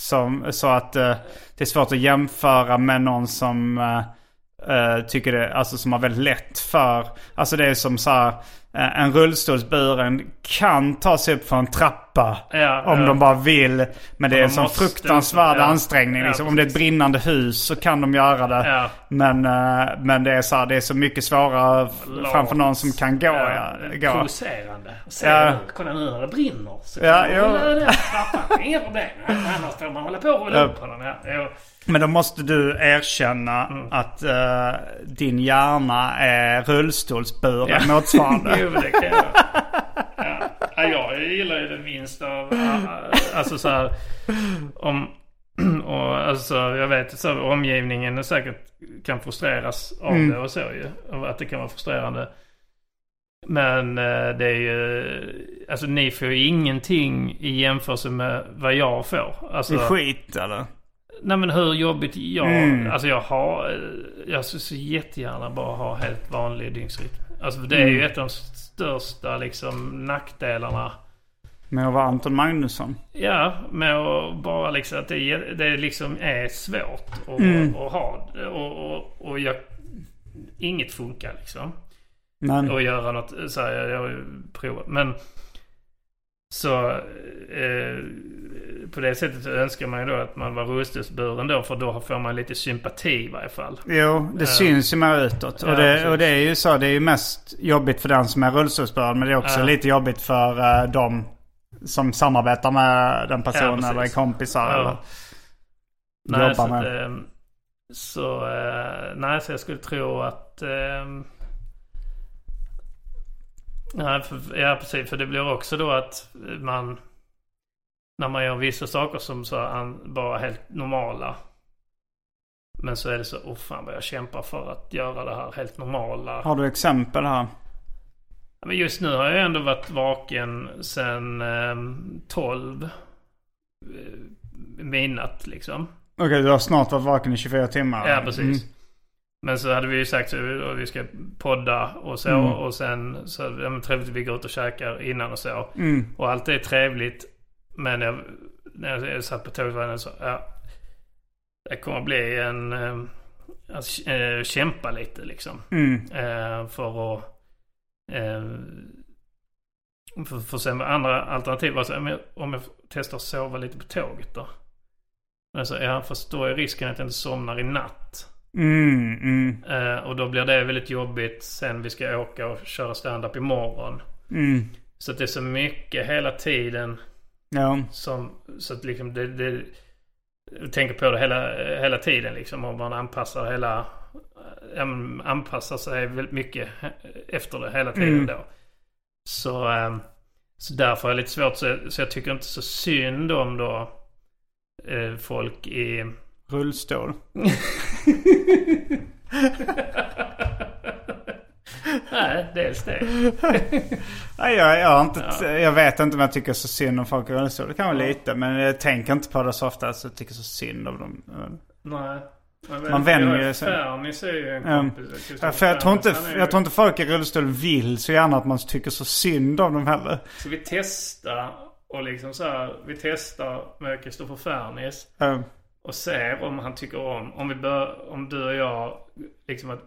Som, så att eh, det är svårt att jämföra med någon som eh, eh, tycker det, alltså som har väldigt lätt för. Alltså det är som så här, en rullstolsburen kan ta sig upp för en trappa. Ja, om ja. de bara vill. Men det är en sån fruktansvärd ja. ansträngning. Ja, Liksom. Om det är ett brinnande hus så kan de göra det. Ja. Men, eh, men det, är så här, det är så mycket svårare Lat. framför någon som kan gå. Ja, gå. Provocerande. Se, Ja. kolla nu när det brinner. Så Ja, kan jo. man rulla den trappan. Inga problem. Annars får man hålla på och rulla Ja. upp på den. Ja. Men då måste du erkänna Mm. att eh, din hjärna är rullstolsburen Ja. motsvarande. jo, det kan jag. Ja. Ja, jag gillar ju det minst av... Alltså så här, om... Och alltså jag vet så omgivningen är säkert kan frustreras av det och så ju. Och att det kan vara frustrerande. Men eh, det är ju... Alltså ni får ju ingenting i jämförelse med vad jag får. Alltså, Det är skit eller? Nej men hur jobbigt jag... Mm. Alltså jag har... eh, Jag skulle så jättegärna bara ha helt vanlig dygnsrytm. Alltså det är ju ett av de största liksom nackdelarna. Med att vara Anton Magnusson. Ja, med att bara liksom att det, det liksom är svårt att, Mm. att ha. Och, och, och jag... Inget funkar liksom. Men, Och göra något så här, jag, jag har ju provat. Men så eh, på det sättet så önskar man ju då att man var rullstolsburen då. För då får man lite sympati i varje fall. jo, det syns ju mer utåt. Ja, och, det, precis. och det är ju så. Det är ju mest jobbigt för den som är rullstolsburen. Men det är också Ja. lite jobbigt för uh, de som samarbetar med den personen. precis. eller är kompisar. Ja. Eller Nej, jobbar så, med. att, eh, så, eh, nej, så jag skulle tro att... Eh, nej, för, ja, precis. För det blir också då att man... När man gör vissa saker som så an, bara helt normala. Men så är det så, åh fan vad jag kämpar för att göra det här helt normala. Har du exempel här? Men just nu har jag ändå varit vaken sen eh, 12 eh, midnatt liksom. Okej, du har snart varit vaken i 24 timmar. Ja, precis. Mm. Men så hade vi ju sagt att vi ska podda och så. Mm. Och sen så ja, men trevligt att vi går ut och käkar innan och så. Mm. Och allt är trevligt. Men jag, när jag satt på det så, ja. Det kommer bli en... Eh, att eh, kämpa lite liksom. Mm. Eh, för att... Eh, för, för sen andra alternativ var så, om jag testar att sova lite på tåget då. Men så, ja fast då är risken att jag inte somnar i natt. Mm, mm, Eh, och då blir det väldigt jobbigt sen vi ska åka och köra stand-up imorgon. mm. Så det är så mycket hela tiden Ja. som... Så att liksom det... det jag tänker på det hela, hela tiden liksom. Om man anpassar hela... Anpassar sig väldigt mycket efter det hela tiden Mm. då. Så, eh, så därför är det lite svårt. Så, så jag tycker inte så synd om då eh, folk i... Rullstol. Nej, dels det. Nej, jag, jag, inte, jag vet inte om jag tycker så synd om folk i rullstol. Det kan vara lite. Men jag tänker inte på det så ofta. Så jag tycker så synd om dem. Nej. Man vänjer ju sig. Fernis är ju en Ja. kompis. Ja, för jag tror, inte, ju- jag tror inte folk i rullstol vill så gärna att man tycker så synd om dem heller. Så vi testar och liksom så här, vi testar med Kristoffer Fernis Ja. och ser om han tycker om, om vi bör, om du och jag liksom att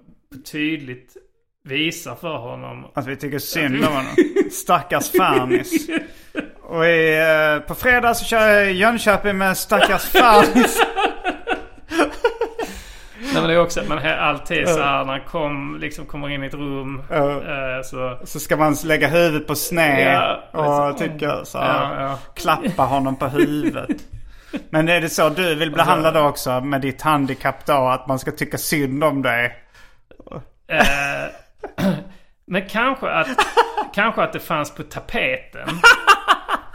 tydligt visar för honom. Att vi tycker synd om honom. Stackars Fernis. Och i, eh, på fredag så kör jag i Jönköping med stackars Fernis. Nej men det är också att man alltid så här när han kom, liksom kommer in i ett rum. Eh, så, Så ska man lägga huvudet på sned Ja, och liksom. tycka så här, ja, ja. klappa honom på huvudet. Men är det så du vill bli behandlad då också med ditt handikapp då? Att man ska tycka synd om dig? Eh, men kanske att, kanske att det fanns på tapeten.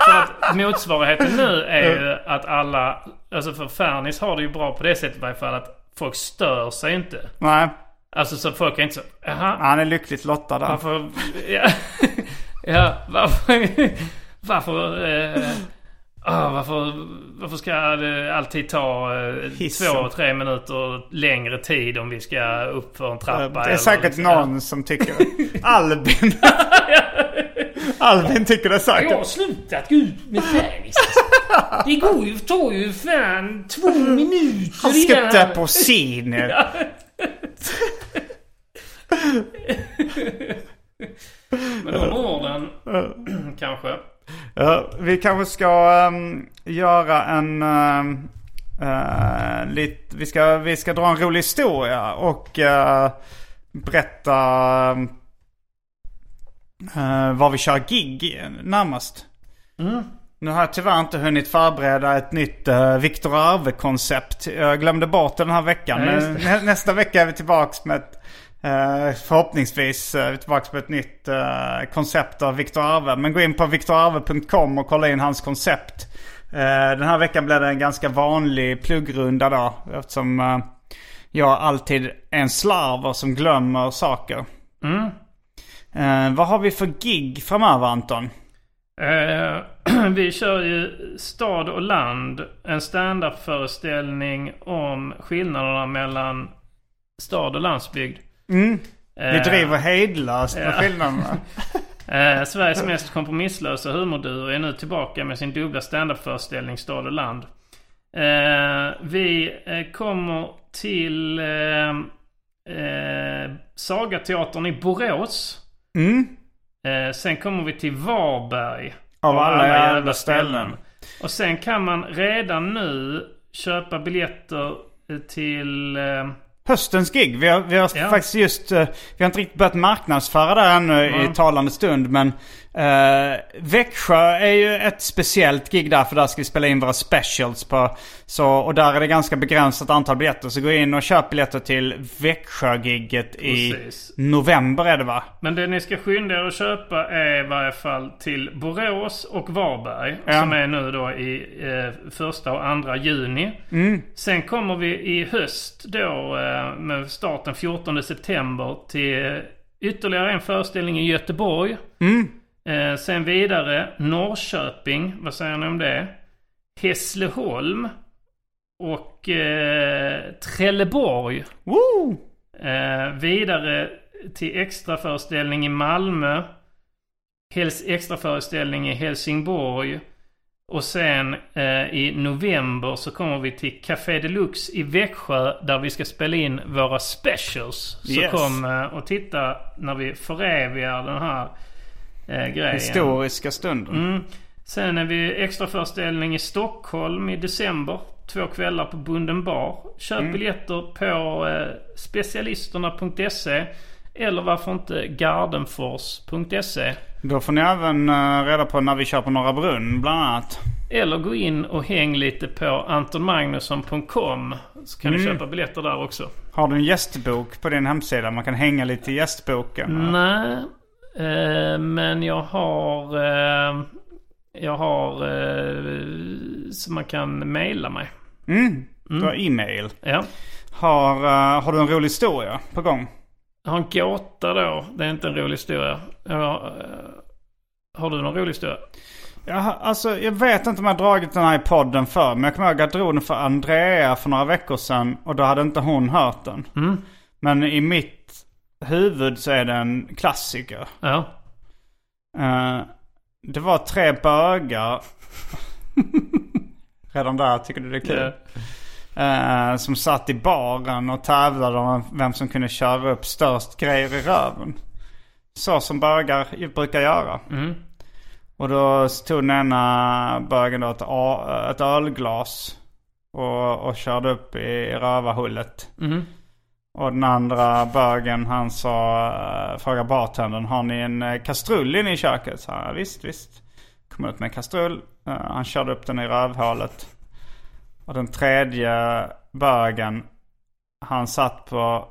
För att motsvarigheten nu är ju att alla, alltså för Fernis har det ju bra på det sättet i varje fall att folk stör sig inte. Nej, Alltså så folk är inte så, jaha, han är lyckligt lottad där. varför, ja, ja varför, varför, eh, ah, varför, varför ska det alltid ta eh, Hissen. två, tre minuter längre tid om vi ska upp för en trappa? Det är säkert liksom- någon som tycker Albin. Albin tycker det Jag säkert. har slutat gå ut med Fernis. Det går ju, tar ju fan två minuter Han innan ska på scen. Men de orden, kanske. Ja, vi kanske ska ehm, göra en... ehm, eh, lite, vi, ska, vi ska dra en rolig historia och eh, berätta uh, var vi kör gig närmast. Nu har jag tyvärr inte hunnit förbereda ett nytt uh, Viktor Arve-koncept. Jag glömde bort det den här veckan. Ja, nä, nästa vecka är vi tillbaks med ett förhoppningsvis är vi tillbaka på ett nytt eh, koncept av Viktor Arve. Men gå in på viktorarve.com och kolla in hans koncept. Eh, den här veckan blev det en ganska vanlig pluggrunda då. Eftersom eh, jag alltid är en slarver som glömmer saker. Eh, vad har vi för gig framöver Anton? Eh, vi kör ju Stad och land. En stand-up-föreställning om skillnaderna mellan stad och landsbygd. Vi driver hejdlöst med ja. skillnaderna. Eh, Sveriges mest kompromisslösa humorduo är nu tillbaka med sin dubbla standup-föreställning Stad och land. Eh, vi eh, kommer till eh, eh, Sagateatern i Borås. Eh, sen kommer vi till Varberg. Av alla jävla ställen. Och sen kan man redan nu köpa biljetter eh, till... Höstens gig. Vi har, vi har Ja. faktiskt just... eh, vi har inte riktigt börjat marknadsföra det ännu i talande stund. Men uh, Växjö är ju ett speciellt gig där. För där ska vi spela in våra specials på. Så, och där är det ganska begränsat antal biljetter. Så gå in och köp biljetter till Växjö-gigget i november är det va? Men det ni ska skynda er att köpa är i varje fall till Borås och Varberg. Ja. Som är nu då i eh, första och andra juni. Sen kommer vi i höst då eh, med start den 14 september till ytterligare en föreställning i Göteborg. Eh, sen vidare Norrköping. Vad säger ni om det? Hässleholm. Och eh, Trelleborg. Woo! Eh, vidare till extraföreställning i Malmö. Hels extraföreställning i Helsingborg. Och sen eh, i november så kommer vi till Café Deluxe i Växjö där vi ska spela in våra specials. Så Yes. kom eh, och titta när vi förevigar den här eh, grejen. Historiska stunden. Mm. Sen är vi extra föreställning i Stockholm i december. Två kvällar på Bunden bar. Köp biljetter på eh, specialisterna.se. Eller varför inte gardenfors.se. Då får ni även eh, reda på när vi kör på Norra Brunn bland annat. Eller gå in och häng lite på antonmagnusson.com. Så kan ni köpa biljetter där också. Har du en gästbok på din hemsida? Man kan hänga lite i gästboken. Nej, men jag har... Eh, jag har... Eh, så man kan mejla mig. Du har e-mail. Ja. Har, eh, har du en rolig historia på gång? Jag har en gåta då. Det är inte en rolig historia. Eh, har du någon rolig historia? Jag, har- alltså, jag vet inte om jag har dragit den här i podden för Men jag kommer ihåg att jag drog den för Andrea för några veckor sedan. Och då hade inte hon hört den. Men i mitt huvud så är det en klassiker. Ja. Eh, det var tre bögar. Redan där tycker du det är kul? Eh, som satt i baren och tävlade om vem som kunde köra upp störst grejer i röven. Så som bögar brukar göra. Och då tog den ena bögen då ett, ett ölglas. Och, och körde upp i rövarhullet. Och den andra bögen han sa, uh, frågade bartendern, har ni en eh, kastrull inne i köket? Så han, visst, visst. Kom ut med en kastrull. Eh, han körde upp den i rövhålet. Och den tredje bögen, han satt på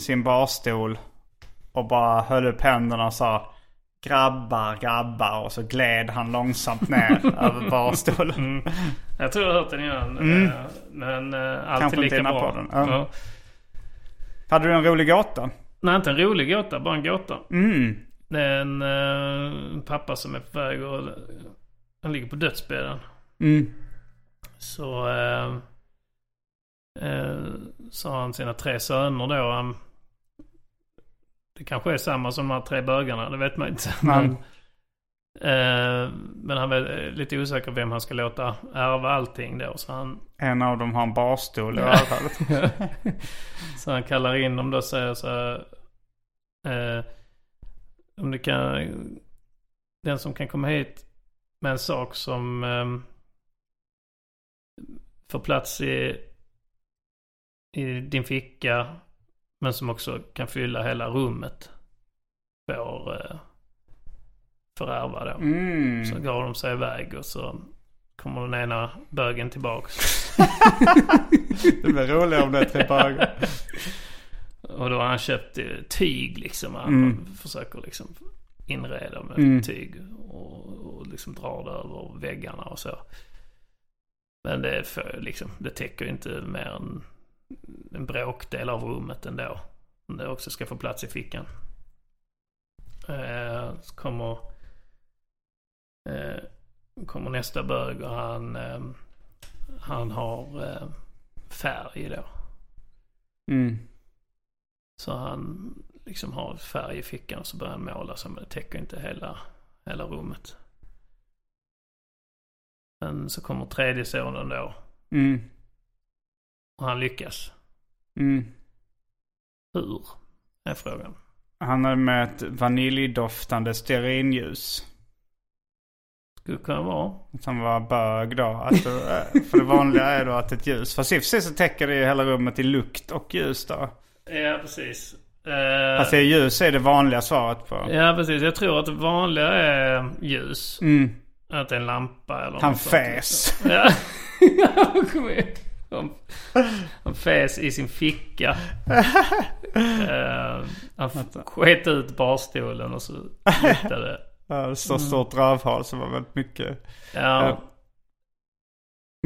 sin barstol och bara höll upp händerna och sa grabbar, grabbar. Och så gled han långsamt ner över barstolen. Jag tror jag har hört den innan. eh, Men uh, alltid Mm. Kanske lika bra. podden. Ja. Ja. Hade du en rolig gåta? Nej, inte en rolig gåta. Bara en gåta. Mm. Det är en eh, pappa som är på väg och... Han ligger på dödsbädden. Mm. Så... Uh, sa han sina tre söner då. han- det kanske är samma som de här tre bögarna. Det vet man inte. Men, eh, men han är lite osäker vem han ska låta ärva allting då. Så han, En av dem har en barstol i rövhålet. Så han kallar in dem då och säger så här. Eh, om du kan. Den som kan komma hit med en sak som eh, får plats i, i din ficka. Men som också kan fylla hela rummet. Får, eh, får ärva då. Mm. Så går de sig iväg och så kommer den ena bögen tillbaks. Det blir roligare om det är tre bögar. och då har han köpt eh, tyg liksom. Han Mm. försöker liksom inreda med tyg. Och, och liksom drar det över väggarna och så. Men det, för, liksom, det täcker inte mer än en bråkdel av rummet ändå. Om det också ska få plats i fickan. Eh, så kommer, kommer nästa bög och han, eh, han har eh, färg då. Mm. Så han liksom har färg i fickan och så börjar han måla så men det täcker inte hela, hela rummet. Men så kommer tredje sonen då. Mm. Och han lyckas. Mm. Hur? Är frågan. Han är med ett vaniljdoftande stearinljus. Skulle kunna vara. Han var bög då. Det, för det vanliga är då att ett ljus. Fast i och för sig så täcker det ju hela rummet i lukt och ljus då. Ja, precis. Eh, Alltså ljus är det vanliga svaret på. ja, precis. Jag tror att det vanliga är ljus. Mm. Att det är en lampa eller Han något sånt. Ja. Han, han fäs i sin ficka. Eh, han sket ut barstolen och så luktade Så stort rövhål som var väldigt mycket. Ja. Ja.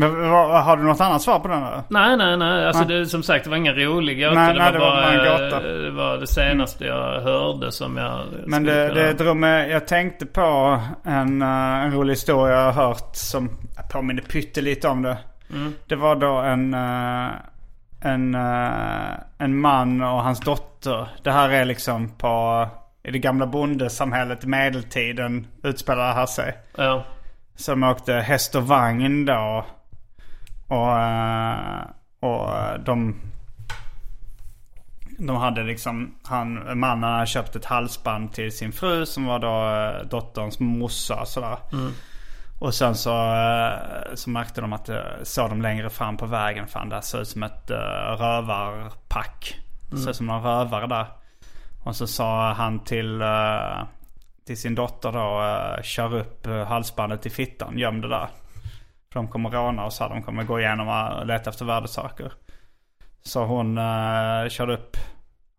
Men har du något annat svar på den då? Nej, nej, nej. Alltså Nej. det, som sagt, det var inga roliga gåtor. Nej, det, nej, var det var bara, en gåta. Det var det senaste jag hörde som jag Men det, det drog mig, jag tänkte på en, eh, en rolig historia jag har hört som påminner pyttelite om det. Mm. Det var då en, eh, en, eh, en man och hans dotter. Det här är liksom på, i det gamla bondesamhället i medeltiden utspelar det här sig. Ja. Som åkte häst och vagn då. Och, eh, och de, de hade liksom, han, mannen hade köpt ett halsband till sin fru som var då eh, dotterns morsa sådär. Och sen så, eh, så märkte de att det såg de längre fram på vägen. Fan det här såg ut som ett rövarpack. Det såg ut som några rövare där. Och så sa han till, eh, till sin dotter då, eh, kör upp eh, halsbandet i fittan, göm det där. För de kommer råna oss här, de kommer gå igenom och leta efter värdesaker. Så hon uh, körde upp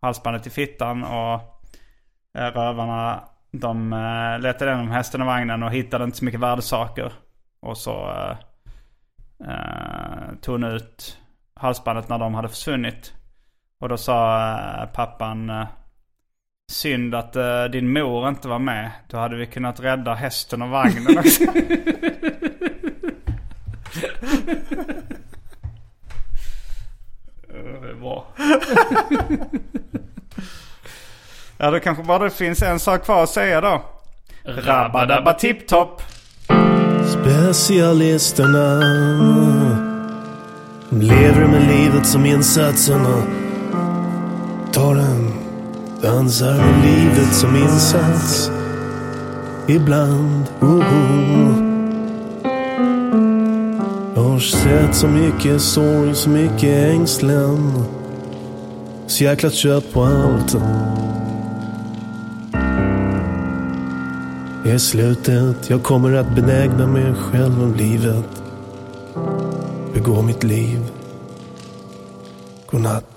halsbandet i fittan och uh, rövarna de uh, letade igenom hästen och vagnen och hittade inte så mycket värdesaker. Och så uh, uh, tog hon ut halsbandet när de hade försvunnit. Och då sa uh, pappan uh, Synd att uh, din mor inte var med. Då hade vi kunnat rädda hästen och vagnen också. Det är bra. ja, då kanske bara det finns en sak kvar att säga då. Rabba-dabba tipp-topp. Specialisterna lever med livet som insatserna Tar en dansar med livet som insats Ibland, oh Jag har sett så mycket sorg, så mycket ängslan Så jäkla trött på allt Det är slutet, jag kommer att benägna mig själv om livet. Begå mitt liv. Godnatt.